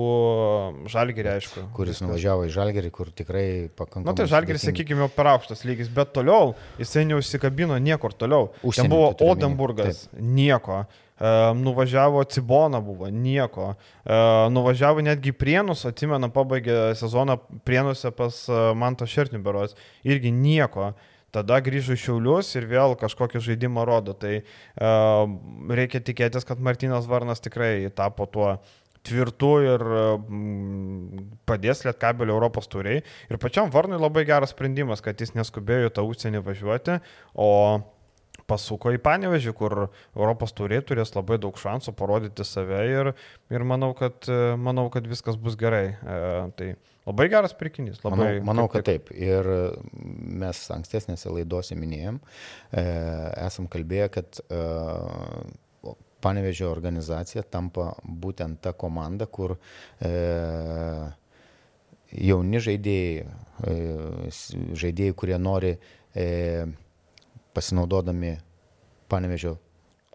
Žalgirį, aišku. Kuris viskas. nuvažiavo į Žalgerį, kur tikrai pakankamai. Na tai Žalgiris, sakykime, jau per aukštas lygis, bet toliau jisai neužsikabino niekur toliau. Užsienį Ten buvo. Odenburgas, nieko. E, nuvažiavo Cibona, buvo nieko. E, nuvažiavo netgi Prienus, atsimena, pabaigė sezoną Prienuose pas e, Manto Šertniberos, irgi nieko. Tada grįžo į Šiaulius ir vėl kažkokį žaidimą rodo. Tai uh, reikia tikėtis, kad Martinas Varnas tikrai tapo tuo tvirtu ir mm, padės Lietkabelio Europos turiai. Ir pačiam Varnui labai geras sprendimas, kad jis neskubėjo tą užsienį važiuoti, o pasuko į Panevežį, kur Europos turiai turės labai daug šansų parodyti save ir, ir manau, kad, e, manau, kad viskas bus gerai. E, tai labai geras pirkinys. Labai, Manau, manau, kad taip. Ir mes ankstesnėse laidose minėjom, e, esam kalbėję, kad e, Panevežio organizacija tampa būtent ta komanda, kur e, jauni žaidėjai, e, žaidėjai, kurie nori e, pasinaudodami Panevežio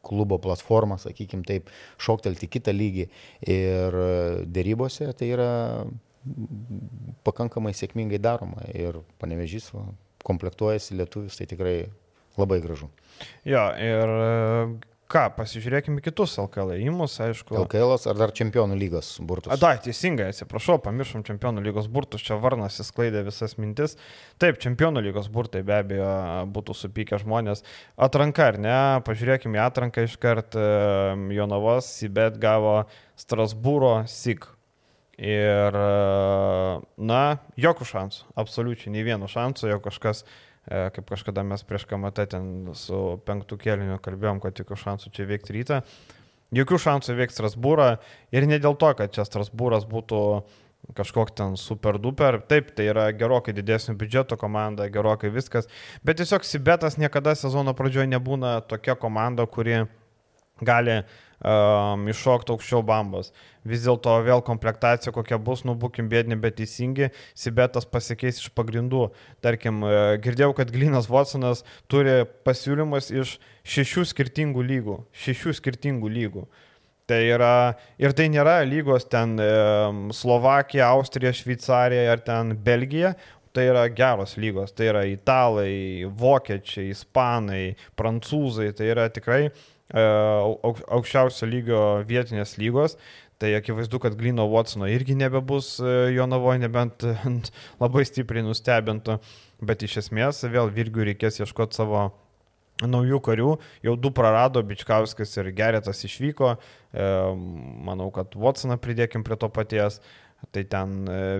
klubo platformą, sakykime taip, šoktelti kitą lygį. Ir dėrybose tai yra pakankamai sėkmingai daroma. Ir panevežys komplektuojasi lietuvius, tai tikrai labai gražu. Jo, ir ką, pasižiūrėkime kitus LKL įimus, aišku. LKL ar dar čempionų lygos burtus? Da, teisingai, atsiprašau, pamiršom čempionų lygos burtus, čia Varnas įsklaidė visas mintis. Taip, čempionų lygos burtai be abejo būtų supykę žmonės. Atranka, ar ne? Pažiūrėkime į atranką iškart. Jonavos Sibet gavo Strasbūro SIG. Ir, na, jokių šansų, absoliučiai nei vieno šansų, jog kažkas uh, E, kaip kažkada mes prieš kamatą ten su penktų kėliniu kalbėjom, kad jokių šansų čia veikti rytą. Jokių šansų veikti Strasbūrą ir ne dėl to, kad čia Strasbūras būtų kažkoks ten super duper. Taip, tai yra gerokai didesnio biudžeto komanda, gerokai viskas. Bet tiesiog Sibetas niekada sezono pradžioje nebūna tokia komanda, kuri gali uh, um, iššokti aukščiau bambos. Vis dėlto vėl komplektacija kokia bus, nu būkim bėdini, bet teisingi, Sibetas pasikeis iš pagrindų. Tarkim, e, girdėjau, kad Glinas Watsonas turi pasiūlymus iš šešių skirtingų lygų. Šešių skirtingų lygų. Tai yra, ir tai nėra lygos ten e, Slovakija, Austrija, Šveicarija ar ten Belgija, tai yra geros lygos, tai yra italai, vokiečiai, ispanai, prancūzai, tai yra tikrai aukščiausio lygio vietinės lygos. Tai akivaizdu, kad Glino Watsono irgi nebebus e, jo navoje, nebent labai stipriai nustebintų. Bet iš esmės vėl Virgiui reikės ieškoti savo naujų karių. Jau du prarado, Bičkauskas ir Geretas išvyko. E, manau, kad Watsoną pridėkim prie to paties. Tai ten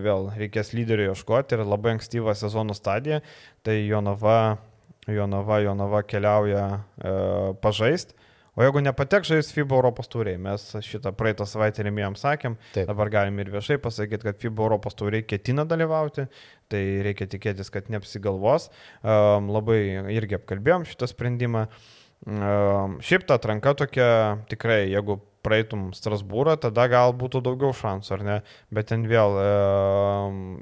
vėl reikės lyderio ieškoti ir labai ankstyva sezono stadija. Tai Jonava, Jonava, Jonava keliauja e, pažaist. O jeigu nepatek žais FIBA Europos tūriai, mes šitą praeitą savaitę remėjom sakėm, Taip. dabar galim ir viešai pasakyti, kad FIBA Europos tūriai ketina dalyvauti, tai reikia tikėtis, kad neapsigalvos. Um, labai irgi apkalbėjom šitą sprendimą. Um, šiaip ta atranka tokia tikrai, jeigu praeitum Strasbūrą, tada gal būtų daugiau šansų, ar ne? Bet ten vėl e,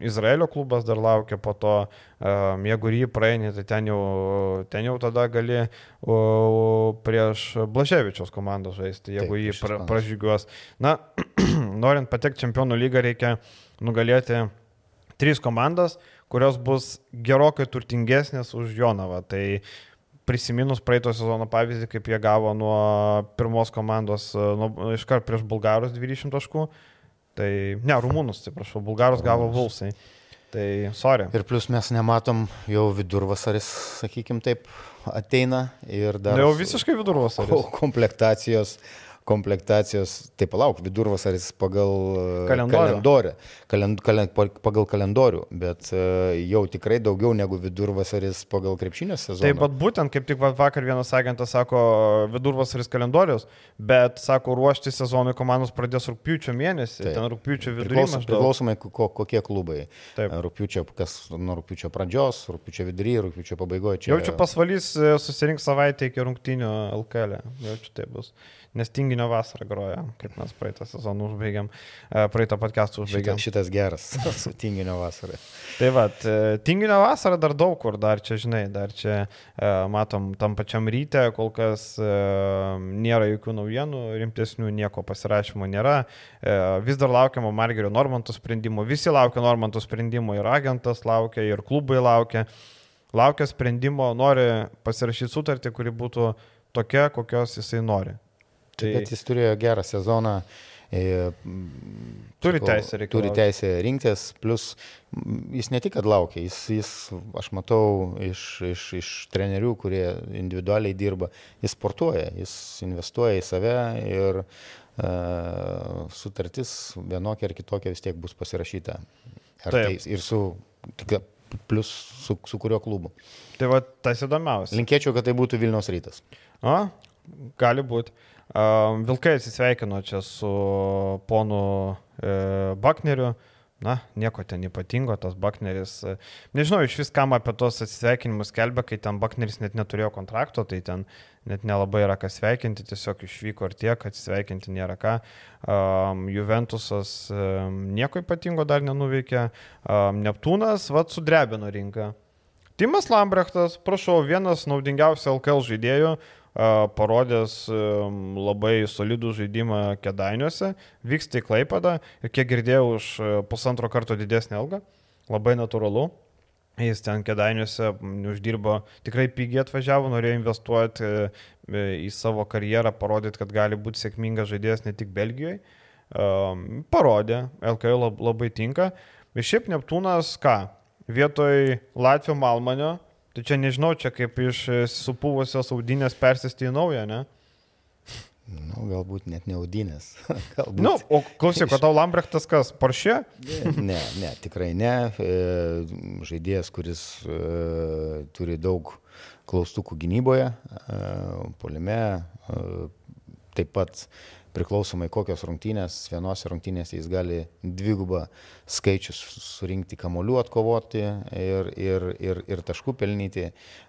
Izraelio klubas dar laukia, po to, e, jeigu jį praeini, tai ten jau, ten jau tada gali o, prieš Blaževičios komandą žaisti, jeigu Taip, jį pra, pražygiuos. Na, norint patekti čempionų lygą, reikia nugalėti trys komandas, kurios bus gerokai turtingesnės už Jonavą. Tai prisiminus praeito sezono pavyzdį, kaip jie gavo nuo pirmos komandos, nuo, iškart prieš Bulgarus 20 taškų, tai ne, Rumunus, atsiprašau, Bulgarus gavo Vulsai. Tai sorry. Ir plus mes nematom, jau vidurvasaris, sakykim taip, ateina ir dar... Na, jau visiškai vidurvasaris. Komplektacijos komplektacijos, tai palauk, vidurvasaris pagal kalendorių, kalend, kalend, pagal kalendorių, bet e, jau tikrai daugiau negu vidurvasaris pagal krepšinio sezoną. Taip, bet būtent, kaip tik vakar vienas agentas sako, vidurvasaris kalendorius, bet sako, ruošti sezonui komandos pradės rūpiučio mėnesį, Taip. ten rūpiučio vidury. Priklausom, priklausomai, ko, kokie klubai. Taip. Rūpiučio, kas nuo rūpiučio pradžios, rūpiučio vidury, rūpiučio pabaigoje. Čia... Jaučiu pasvalys e, susirinks savaitę iki rungtinių LKL. Jaučiu tai bus nes tinginio vasara groja, kaip mes praeitą sezoną užbaigėm, e, praeitą podcastą užbaigėm. Šitas, šitas geras, su tinginio vasara. Tai va, tinginio vasara dar daug kur, dar čia, žinai, dar čia e, matom tam pačiam ryte, kol kas e, nėra jokių naujienų, rimtesnių nieko pasirašymo nėra, vis dar laukiama Margerio Normanto sprendimo, visi laukia Normanto sprendimo, ir agentas laukia, ir klubai laukia laukia sprendimo, nori pasirašyti sutartį, kuri būtų tokia, kokios jisai nori. Tai... Bet jis turėjo gerą sezoną. E, turi teisę reikalauti. Turi teisę rinktis, plus jis ne tik, kad laukia, jis, jis aš matau iš, iš, iš trenerių, kurie individualiai dirba, jis sportuoja, jis investuoja į save ir uh, sutartis vienokia ar kitokia vis tiek bus pasirašyta. Ar Taip. tai ir su, tik, plus su, su kurio klubu. Tai va, tas įdomiausia. Linkėčiau, kad tai būtų Vilniaus rytas. O, gali būti. Vilkai atsisveikino čia su ponu e, Bakneriu. Na, nieko ten ypatingo, tas Bakneris. E, nežinau, iš vis kam apie tos atsisveikinimus kelbė, kai ten Bakneris net neturėjo kontrakto, tai ten net nelabai yra ką sveikinti, tiesiog išvyko ir tiek, atsisveikinti nėra ką. Um, Juventusas um, nieko ypatingo dar nenuveikė. Um, Neptūnas, vad, sudrebino rinką. Timas Lambrechtas, prašau, vienas naudingiausių LKL žaidėjų, parodęs labai solidų žaidimą Kedainiuose, vyksta į Klaipadą ir kiek girdėjau už pusantro karto didesnį algą, labai natūralu. Jis ten Kedainiuose uždirbo, tikrai pigiai atvažiavo, norėjo investuoti e, į savo karjerą, parodyti, kad gali būti sėkmingas žaidėjas ne tik Belgijoje. Parodė, LKL labai tinka. Ir šiaip Neptūnas ką? Vietoj Latvijos Malmanio Tai čia nežinau, čia kaip iš e, supuvusios audinės persisti į naują, ne? Nu, galbūt net ne audinės. galbūt. Nu, o klausyk, o tau Lambrechtas kas, Porsche? ne, ne, tikrai ne. E, žaidėjas, kuris e, turi daug klaustukų gynyboje, polime, taip pat priklausomai kokios rungtynės, vienose rungtynėse jis gali dvigubą skaičius surinkti kamolių atkovoti ir, ir, ir, ir taškų pelnyti.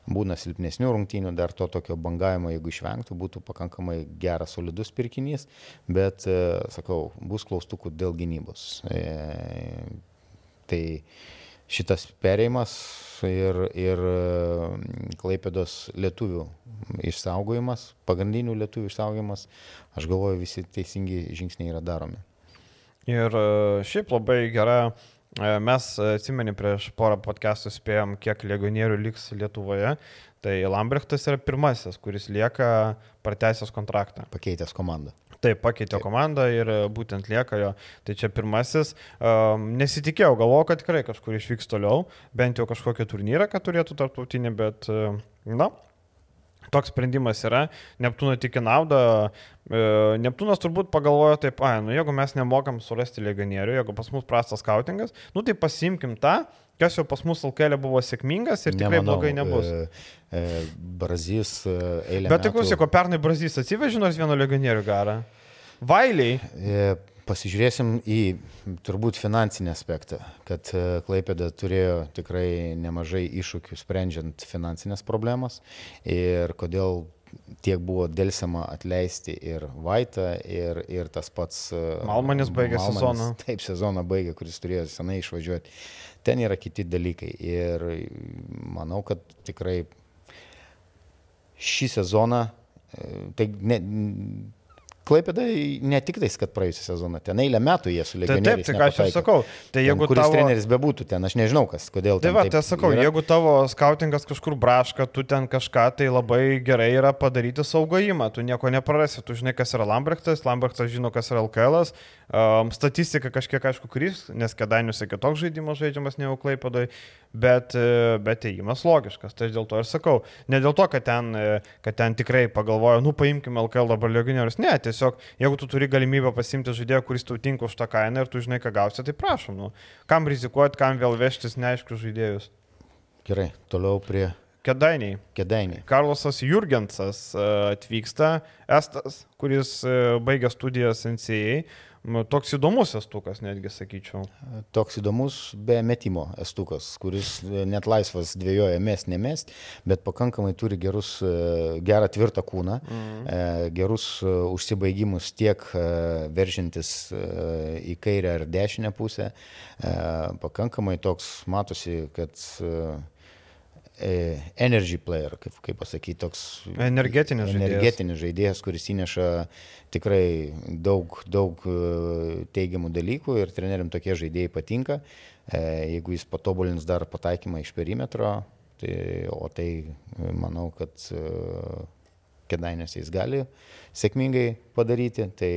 Būna silpnesnių rungtynių, dar to tokio bangavimo, jeigu išvengtų, būtų pakankamai geras, solidus pirkinys, bet, e, sakau, bus klaustukų dėl gynybos. E, tai šitas perėjimas ir, ir mm, Klaipėdos lietuvių išsaugojimas, pagrindinių lietuvių išsaugojimas, aš galvoju, visi teisingi žingsniai yra daromi. Ir e, šiaip labai gera, e, mes atsimenį prieš porą podcastų spėjom, kiek legionierių liks Lietuvoje, tai Lambrechtas yra pirmasis, kuris lieka pratęsęs kontraktą. Pakeitęs komandą. Taip, pakeitė Taip. komandą ir e, būtent lieka jo. Tai čia pirmasis. Um, nesitikėjau, galvojau, kad tikrai kažkur išvyks toliau, bent jau kažkokią turnyrą, kad turėtų tarptautinį, bet, uh, na, toks sprendimas yra. Neptūno tik į naudą. E, Neptūnas turbūt pagalvojo taip, ai, nu jeigu mes nemokam surasti legionierių, jeigu pas mus prastas skautingas, nu tai pasimkim tą, kas jau pas mus Alkelė buvo sėkmingas ir tikrai Nemanau, blogai nebus. E, e, Brazys e, eilė. Bet tik klausyk, o pernai Brazys atsivežė nors vieno legionierių garą. Vailiai. E, pasižiūrėsim į turbūt finansinį aspektą, kad e, Klaipėda turėjo tikrai nemažai iššūkių sprendžiant finansinės problemas ir kodėl tiek buvo dėlsiama atleisti ir Vaitą, ir, ir tas pats... E, Malmanis baigė Malmanis, sezoną. Taip, sezoną baigė, kuris turėjo senai išvažiuoti ten yra kiti dalykai. Ir manau, kad tikrai šį sezoną, e, tai ne, Klaipėda ne tik tais, kad praėjusią sezoną, ten eilę metų jie su legionieriais. Taip, taip, tai ką aš sakau. Tai jeigu ten, kuris tavo... treneris bebūtų ten, aš nežinau, kas, kodėl. Tai va, tai sakau, yra. jeigu tavo skautingas kažkur braška, tu ten kažką, tai labai gerai yra padaryti saugojimą, tu nieko neprarasi, tu žinai, kas yra Lambrechtas, Lambrechtas žino, kas yra LKL, um, statistika kažkiek aišku kris, nes kedainiuose kitoks žaidimas žaidžiamas ne jau Klaipėdai, bet, e, bet įėjimas logiškas, tai dėl to ir sakau, ne dėl to, kad ten, e, kad ten tikrai pagalvoju, nu paimkime LKL dabar legionierius, ne, tiesiog jeigu tu turi galimybę pasimti žaidėją, kuris tau tinka už tą kainą ir tu žinai, ką gausi, tai prašom, nu, kam rizikuoti, kam vėl vežtis neaiškius žaidėjus. Gerai, toliau prie Kedainiai. Kedainiai. Karlosas Jurgensas e, atvyksta, Estas, kuris baigė studijas NCA. Toks įdomus estukas, netgi sakyčiau. Toks įdomus be metimo estukas, kuris net laisvas dviejoja mes, nemes, bet pakankamai turi gerus, gerą tvirtą kūną, mm. gerus užsibaigimus tiek veržintis į kairę ar dešinę pusę. Pakankamai toks matosi, kad E, energy player, kaip, kaip pasakyti, toks energetinis, energetinis žaidėjas. žaidėjas, kuris įneša tikrai daug, daug e, teigiamų dalykų ir treneriam tokie žaidėjai patinka. E, jeigu jis patobulins dar pataikymą iš perimetro, tai, o tai manau, kad kedainėse jis gali sėkmingai padaryti, tai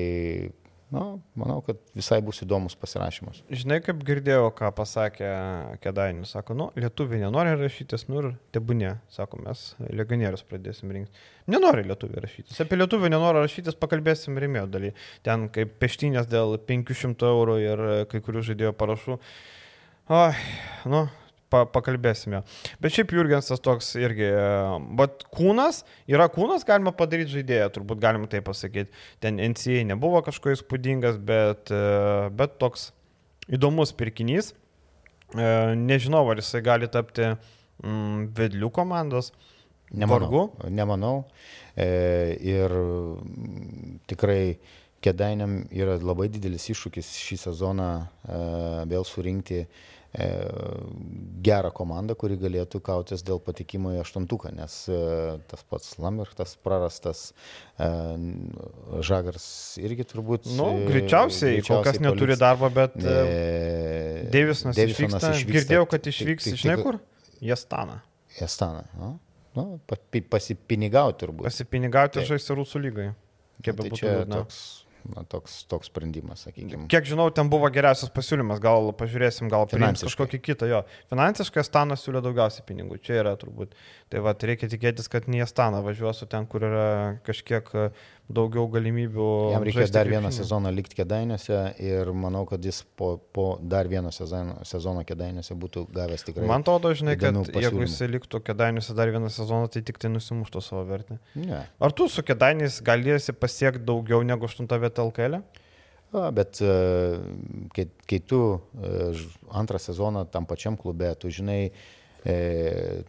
Na, manau, kad visai bus įdomus pasirašymas. Žinai, kaip girdėjau, ką pasakė Kedainis. Sako, nu, lietuviai nenori rašytis, nu ir tebūnė. Sako, mes legionierius pradėsim rinkti. Nenori lietuviai rašytis. Apie lietuvių nenori rašytis pakalbėsim rimėjo daly. Ten kaip peštinės dėl 500 eurų ir kai kurių žaidėjo parašų. O, nu, pa, pakalbėsime. Bet šiaip Jurgensas toks irgi, bet kūnas, yra kūnas, galima padaryti žaidėją, turbūt galima tai pasakyti. Ten NCA nebuvo kažkoks įspūdingas, bet, bet toks įdomus pirkinys. E, nežinau, ar jisai gali tapti mm, vedlių komandos. Nemanau. Vargu. Nemanau. E, ir tikrai Kedainiam yra labai didelis iššūkis šį sezoną e, vėl surinkti e, gerą komandą, kuri galėtų kautis dėl patikimo į aštuntuką, nes e, tas pats Lamertas prarastas, e, Žagars irgi turbūt. Nu, greičiausiai, greičiausiai kol kas paliks. neturi darbo, bet e, Deivisonas išvyksta. išvyksta. Girdėjau, kad išvyks, tik, tik, žinai kur? Jastaną. Jastaną. Nu, nu, pasipinigauti turbūt. Pasipinigauti žaisti Rusų lygai. Kaip tai. Tai toks na, toks, toks sprendimas, sakykime. Kiek žinau, ten buvo geriausias pasiūlymas, gal pažiūrėsim, gal priims kažkokį kitą jo. Finansiškai Stanas siūlė daugiausiai pinigų, čia yra turbūt. Tai va, reikia tikėtis, kad nie Staną važiuosiu ten, kur yra kažkiek daugiau galimybių. Jam reikės dar vieną sezoną likti kėdainiuose ir manau, kad jis po, po dar vieno sezono, sezono kėdainiuose būtų gavęs tikrai. Man atrodo, žinai, kad pasiūlymų. jeigu jis liktų kėdainiuose dar vieną sezoną, tai tik tai nusimuštų savo vertę. Ne. Ar tu su kėdainiais galėsi pasiekti daugiau negu 8 vietą LKL? E? A, bet e, kai, kai tu e, antrą sezoną tam pačiam klube, tu žinai,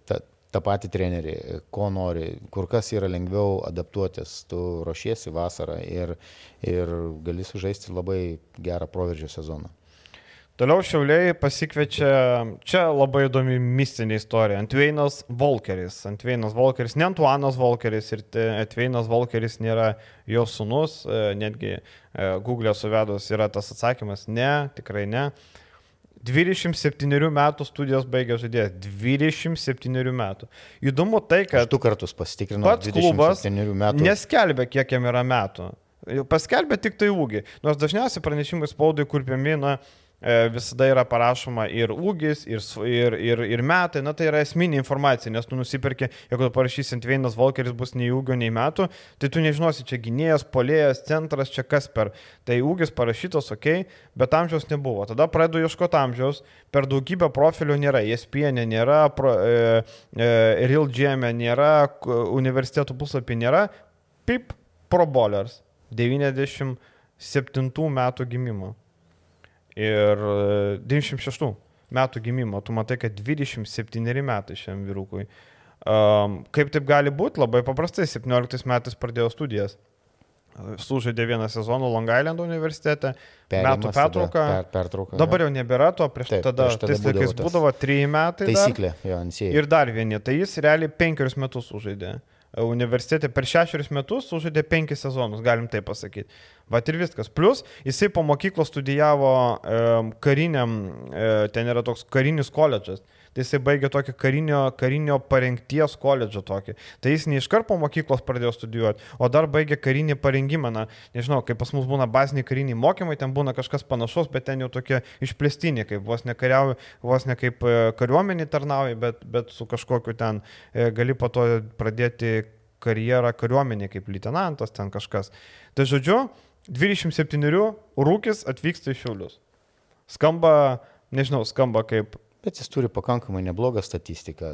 ta, tą patį trenerį, ko nori, kur kas yra lengviau adaptuotis, tu ruošiesi vasarą ir, ir gali sužaisti labai gerą proveržio sezoną. Toliau Šiauliai pasikviečia, čia labai įdomi mistinė istorija, Antveinas Volkeris. Antveinas Volkeris, ne Antuanas Volkeris ir Antveinas Volkeris nėra jo sunus, e, netgi e, Google suvedus yra tas atsakymas, ne, tikrai ne. 27 metų studijos baigė žaidėjas. 27 metų. Įdomu tai, kad... Aš du kartus pasitikrinau. Pats klubas neskelbė, kiek jam yra metų. Paskelbė tik tai ūgį. Nors dažniausiai pranešimai spaudai kurpiami, na, E, visada yra parašoma ir ūgis, ir, ir, ir, ir metai, na tai yra esminė informacija, nes tu nusipirki, jeigu parašysi ant vienas Volkeris bus nei ūgio, nei metų, tai tu nežinosi, čia gynėjas, polėjas, centras, čia kas per. Tai ūgis parašytas, ok, bet amžiaus nebuvo. Tada pradedu ieškoti amžiaus, per daugybę profilių nėra, ESPN nėra, pro, e, e, Real Gym nėra, universitetų puslapį nėra, pip, Pro Bowlers, 97 metų gimimo ir 96 e, metų gimimo, tu matai, kad 27 metai šiam vyrukui. Um, kaip taip gali būti? Labai paprastai, 17 metais pradėjo studijas. Sužaidė vieną sezoną Long Island universitete, Perimas metų pertrauką. Per, pertrauka, Dabar jau nebėra to, prieš taip, tada, prieš tais laikais būdavo 3 metai. Taisyklė, jo, ansėjai. Ir dar vieni, tai jis realiai 5 metus sužaidė universitete per šešerius metus sužaidė penkis sezonus, galim tai pasakyti. Vat ir viskas. Plus, jisai po mokyklos studijavo e, kariniam, e, ten yra toks karinis koledžas. Tai jisai baigė tokį karinio, karinio parengties koledžą tokį. Tai jis ne iš karto po mokyklos pradėjo studijuoti, o dar baigė karinį parengimą. Na, nežinau, kaip pas mus būna baziniai kariniai mokymai, ten būna kažkas panašus, bet ten jau tokie išplėstiniai, kaip vos ne kariauji, vos ne kaip e, kariuomenį tarnauji, bet, bet su kažkokiu ten e, gali po to pradėti karjerą kariuomenį kaip lieutenantas, ten kažkas. Tai žodžiu, 27 rūkis atvyksta į Šiaulius. Skamba, nežinau, skamba kaip Bet jis turi pakankamai neblogą statistiką.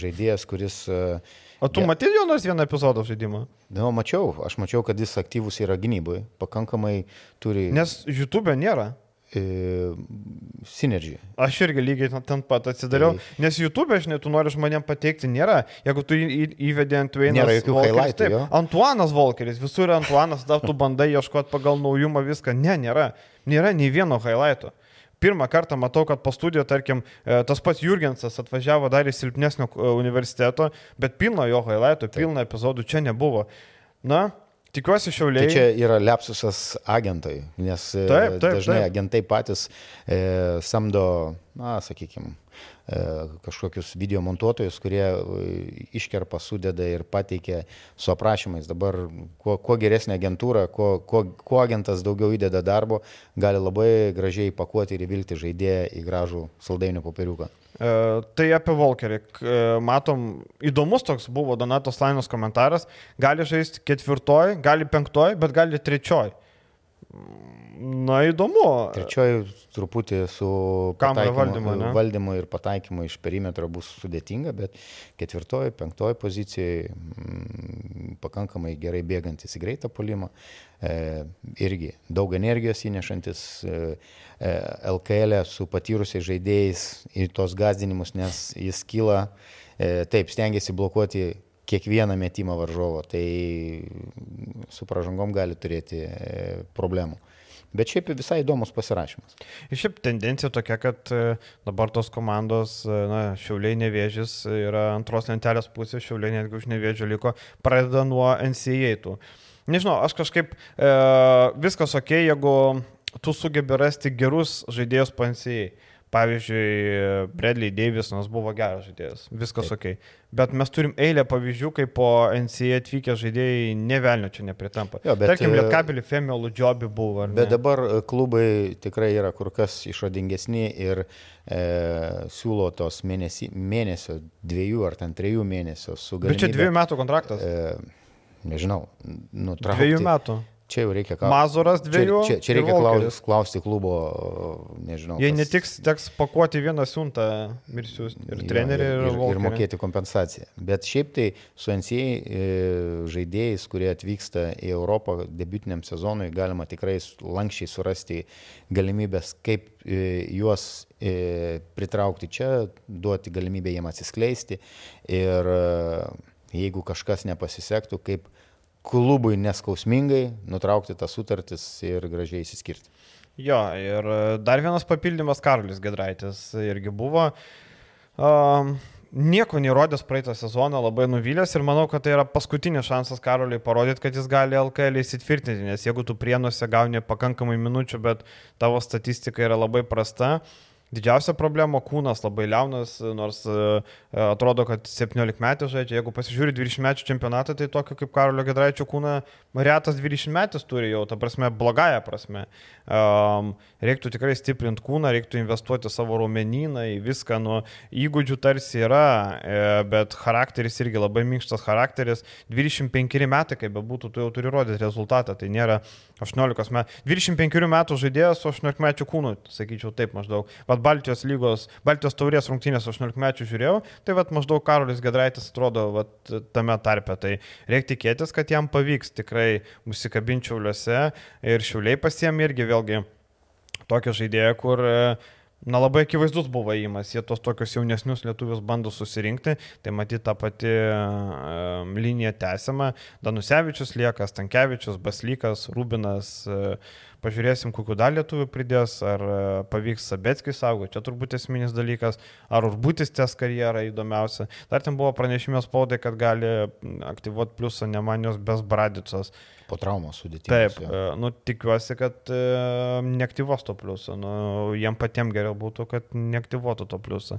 Žaidėjas, kuris... E, o tu ja, matyti jo nors vieną epizodą žaidimo? Na, mačiau. Aš mačiau, kad jis aktyvus yra gynyboje. Pakankamai turi... Nes YouTube nėra. Synergy. Aš irgi lygiai ten pat atsidariau. Tai... Nes YouTube, žinai, tu nori žmonėm pateikti, nėra. Jeigu tu įvedė ant Vainas. Nėra jokių highlightų. Taip, Antuanas Volkeris, visur yra Antuanas, tada tu bandai ieškoti pagal naujumą viską. Ne, nėra. Nėra nei vieno highlighto pirmą kartą matau, kad po studijų, tarkim, e, tas pats Jurgensas atvažiavo dar į silpnesnio e, universiteto, bet pilno jo highlightų, pilno epizodų čia nebuvo. Na, Tikiuosi šiauliai. Tai čia yra lepsusas agentai, nes e, taip, taip, dažnai taip. agentai patys e, samdo, na, sakykime, E, kažkokius video montuotojus, kurie e, iškerpa, sudeda ir pateikia su aprašymais. Dabar kuo, kuo geresnė agentūra, kuo, kuo, kuo agentas daugiau įdeda darbo, gali labai gražiai pakuoti ir įvilti žaidėją į gražų saldainių popieriuką. E, tai apie Volkerį. E, matom, įdomus toks buvo Donatos Lainos komentaras. Gali žaisti ketvirtoj, gali penktoj, bet gali trečioj. Na įdomu. Trečioji truputį su valdymu, valdymu ir pataikymu iš perimetro bus sudėtinga, bet ketvirtoji, penktoji pozicijoje mm, pakankamai gerai bėgantis į greitą polimą. E, irgi daug energijos įnešantis e, e, LKL e su patyrusiais žaidėjais į tos gazdinimus, nes jis kyla, e, taip, stengiasi blokuoti kiekvieną metimą varžovo, tai su pražangom gali turėti e, problemų. Bet šiaip visai įdomus pasirašymas. Ir šiaip tendencija tokia, kad e, dabar tos komandos, e, na, Šiauliai nevėžys yra antros lentelės pusė, Šiauliai netgi už nevėžio liko, pradeda nuo NCAA tų. Nežinau, aš kažkaip e, viskas ok, jeigu tu sugebi rasti gerus žaidėjus NCAA. Pavyzdžiui, Bradley Davisonas buvo geras žaidėjas, viskas Taip. ok. Bet mes turim eilę pavyzdžių, kai po NCA atvykę žaidėjai nevelnio čia nepritampa. Jo, bet, Tarkim, Lietkabelį Femiolų džobi buvo. Bet dabar e, klubai tikrai yra kur kas išradingesni ir e, siūlo tos mėnesį, mėnesio, dviejų ar ten trijų mėnesių su galimybe. Bet čia dviejų metų kontraktas. E, nežinau, nutraukti. Dviejų metų. Čia jau reikia klausti. Mazuras dviejų. Čia, čia, čia reikia klausti, klausti klubo, nežinau. Jei kas... netiks, teks pakuoti vieną siuntą mirsius ir trenerių, ir, ir, ir mokėti kompensaciją. Bet šiaip tai su NCA e, žaidėjais, kurie atvyksta į Europą debutiniam sezonui, galima tikrai lankščiai surasti galimybės, kaip e, juos e, pritraukti čia, duoti galimybę jiem atsiskleisti. Ir jeigu kažkas nepasisektų, kaip klubui neskausmingai nutraukti tas sutartis ir gražiai įsiskirti. Jo, ir e, dar vienas papildymas Karolis Gedraitis irgi buvo. Um, nieko nerodęs praeitą sezoną, labai nuvylęs ir manau, kad tai yra paskutinis šansas Karoliui parodyti, kad jis gali LKL įsitvirtinti, nes jeigu tu prienuose gauni pakankamai minučių, bet tavo statistika yra labai prasta, uh, Didžiausia problema - kūnas labai liaunas, nors e, atrodo, kad 17 metų žaidžia. Jeigu pasižiūri 20 metų čempionatą, tai tokio kaip Karolio Gedraičio kūną retas 20 metų turi jau, ta prasme, blogąją prasme. Um, reiktų tikrai stiprinti kūną, reiktų investuoti savo raumenyną į viską, nu, įgūdžių tarsi yra, e, bet charakteris irgi labai minkštas charakteris. 25 metai, kaip bebūtų, tu jau turi rodyti rezultatą, tai nėra 18 metų. 25 metų žaidėjas su 18 metų kūnu, sakyčiau taip maždaug. Vat Baltijos lygos, Baltijos taurės rungtynės 18 metų žiūrėjau, tai vat maždaug Karolis Gedraitis atrodo vat, tame tarpe. Tai reikia tikėtis, kad jam pavyks tikrai užsikabinčiauliuose ir šiuliai pasiem irgi vėlgi tokia žaidėja, kur Na labai akivaizdus buvo įimas, jie tos tokius jaunesnius lietuvius bando susirinkti, tai matyti tą patį um, liniją tęsiamą. Danusevičius lieka, Stankievičius, Baslykas, Rubinas, uh, Pažiūrėsim, kokiu dar lietuvių pridės, ar e, pavyks Sabetskį saugoti, čia turbūt esminis dalykas, ar Urbutis ties karjerą įdomiausia. Dar ten buvo pranešimės spaudai, kad gali aktyvuoti pliusą Nemanijos Besbradicos. Po traumos sudėtinės. Taip, ja. E, nu, tikiuosi, kad e, neaktyvuos to pliusą, nu, jiem patiems geriau būtų, kad neaktyvuotų to pliusą.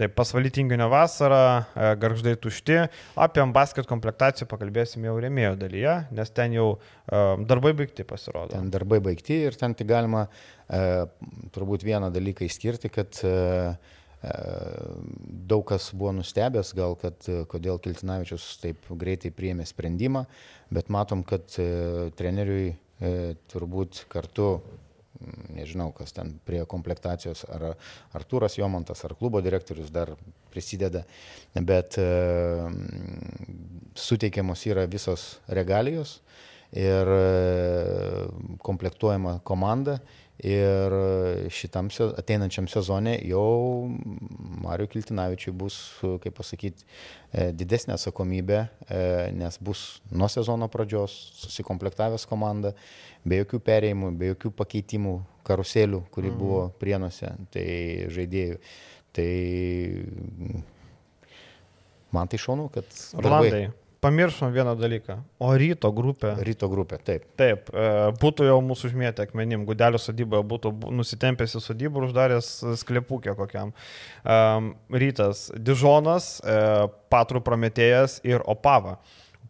Taip, pasvalytinginio vasarą, e, garždai tušti. Apie basket komplektaciją pakalbėsime jau remėjo dalyje, nes ten jau darbai baigti pasirodo. Ten darbai baigti ir ten tik galima turbūt vieną dalyką išskirti, kad uh, daug kas buvo nustebęs, gal kad kodėl Kiltinavičius taip greitai priėmė sprendimą, bet matom, kad treneriui turbūt kartu nežinau, kas ten prie komplektacijos, ar Artūras Jomantas, ar klubo direktorius dar prisideda, bet e, suteikiamos yra visos regalijos ir e, komplektuojama komanda Ir šitam ateinančiam sezonė jau Mario Kiltinavičiui bus, kaip pasakyti, e, didesnė atsakomybė, e, nes bus nuo sezono pradžios susikomplektavęs komanda, be jokių perėjimų, be jokių pakeitimų karuselių, kuri mhm. buvo prienuose, tai žaidėjų. Tai man tai šaunu, kad... Darbai... Pamiršom vieną dalyką. O ryto grupė. Ryto grupė, taip. Taip, e, būtų jau mūsų užmėtę akmenim, gudelio sodyboje būtų nusitempęs į sodybą ir uždaręs sklepukę kokiam. Rytas Dižonas, e, Patrų Prometėjas ir Opava.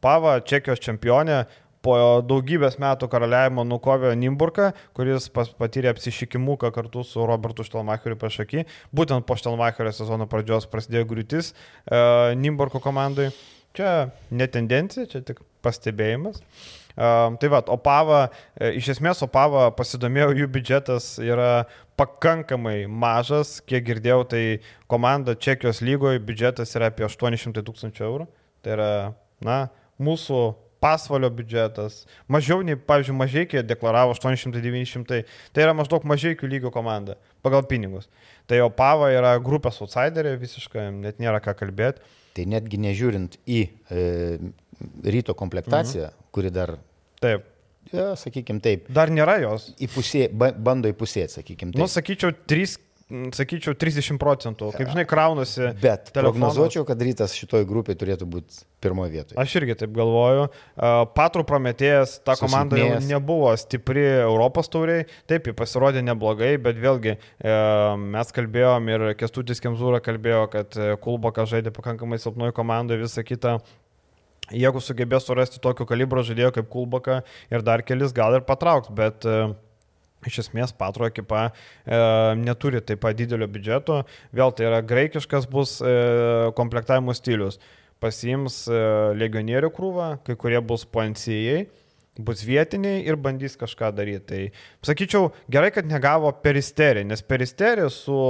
Opava, Čekijos čempionė, po daugybės metų karaliavimo nukovė Nimburką, kuris patyrė apsišikimuką kartu su Robertu Štelmacheriu priešakį. Būtent po Štelmacherio sezono pradžios prasidėjo griūtis e, Nimburko komandai. Čia ne tendencija, čia tik pastebėjimas. Uh, tai va, Opava, e, iš esmės Opava, pasidomėjau, jų biudžetas yra pakankamai mažas, kiek girdėjau, tai komanda Čekijos lygoje biudžetas yra apie 800 tūkstančių eurų. Tai yra, na, mūsų pasvalio biudžetas, mažiau nei, pavyzdžiui, mažiekiai deklaravo 800-900, tai yra maždaug mažiekių lygio komanda pagal pinigus. Tai Opava yra grupės outsiderė, visiškai net nėra ką kalbėti. Tai netgi nežiūrint į e, ryto komplektaciją, mhm. kuri dar Taip. ja, sakykime taip. Dar nėra jos. Įpusė, bando įpusėti, sakykime taip. Nu, sakyčiau, 3 sakyčiau, 30 procentų. Kaip žinai, kraunasi. Bet telefonas. prognozuočiau, kad rytas šitoje grupėje turėtų būti pirmoje vietoje. Aš irgi taip galvoju. Patrų prometėjas, ta komanda jau nebuvo stipri Europos tauriai. Taip, ji pasirodė neblogai, bet vėlgi e, mes kalbėjom ir Kestutis Kemzūra kalbėjo, kad e, Kulbokas žaidė pakankamai silpnoji komanda, visą kitą jeigu sugebės surasti tokio kalibro žaidėjo kaip Kulboka ir dar kelis gal ir patrauks, bet uh, Iš esmės, Patro ekipa e, neturi taip pat didelio biudžeto, vėl tai yra graikiškas bus e, komplektavimo stilius. Pasiims e, legionierių krūvą, kai kurie bus poencijai, bus vietiniai ir bandys kažką daryti. Tai sakyčiau, gerai, kad negavo peristerį, nes peristerį su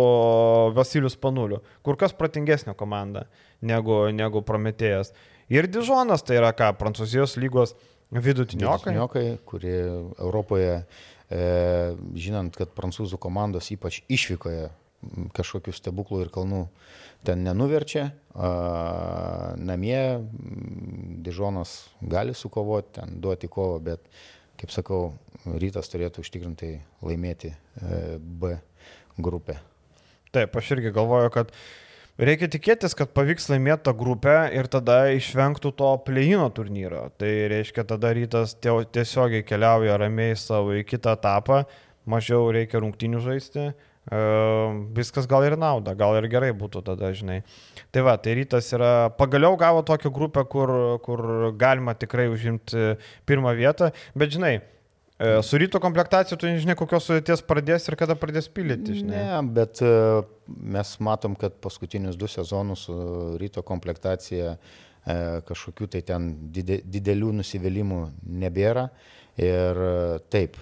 Vasilius Panuliu, kur kas pratingesnė komanda negu, negu Prometėjas. Ir Dižonas tai yra ką, Prancūzijos lygos vidutiniokai. Vidutiniokai, kurie Europoje žinant, kad prancūzų komandos ypač išvykoje kažkokių stebuklų ir kalnų ten nenuverčia, namie Dižonas gali sukovoti, ten duoti kovą, bet, kaip sakau, rytas turėtų užtikrintai laimėti e, B grupę. Taip, aš irgi galvoju, kad Reikia tikėtis, kad pavyks laimėti tą grupę ir tada išvengtų to plėjino turnyro. Tai reiškia, tada rytas tiesiogiai keliauja ramiai savo į kitą etapą, mažiau reikia rungtinių žaisti. Uh, viskas gal ir nauda, gal ir gerai būtų tada, žinai. Tai va, tai rytas yra, pagaliau gavo tokią grupę, kur, kur galima tikrai užimti pirmą vietą, bet žinai, E, su ryto komplektacija tu nežinai, kokios sudėties pradės ir kada pradės pildyti. Ne, bet e, mes matom, kad paskutinius du sezonus su ryto komplektacija e, kažkokių tai ten didelių nusivylimų nebėra. Ir taip,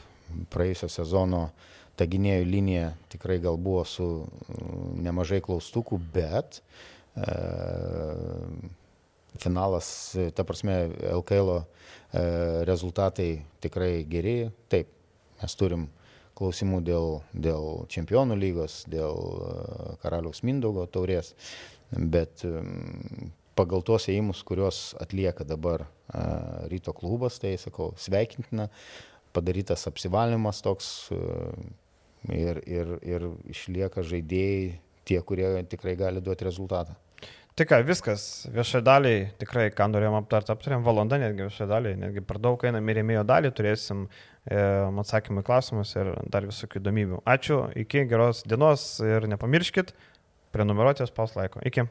praėjusio sezono ta gynėjų linija tikrai gal buvo su nemažai klaustukų, bet finalas, ta prasme, LKL E, rezultatai tikrai geri. Taip, mes turim klausimų dėl, dėl čempionų lygos, dėl e, karaliaus Mindaugo taurės, bet pagal tuos įėjimus, kuriuos atlieka dabar e, ryto klubas, tai sakau, sveikintina, padarytas apsivalymas toks ir, ir, ir išlieka žaidėjai tie, kurie tikrai gali duoti rezultatą. Tai ką, viskas, viešai daliai, tikrai, ką norėjom aptarti, aptarėm valandą netgi viešai daliai, netgi per daug eina mirėmėjo dalį, turėsim e, atsakymų į klausimus ir dar visokių įdomybių. Ačiū, iki geros dienos ir nepamirškit prenumeruoti spaus laiko. Iki.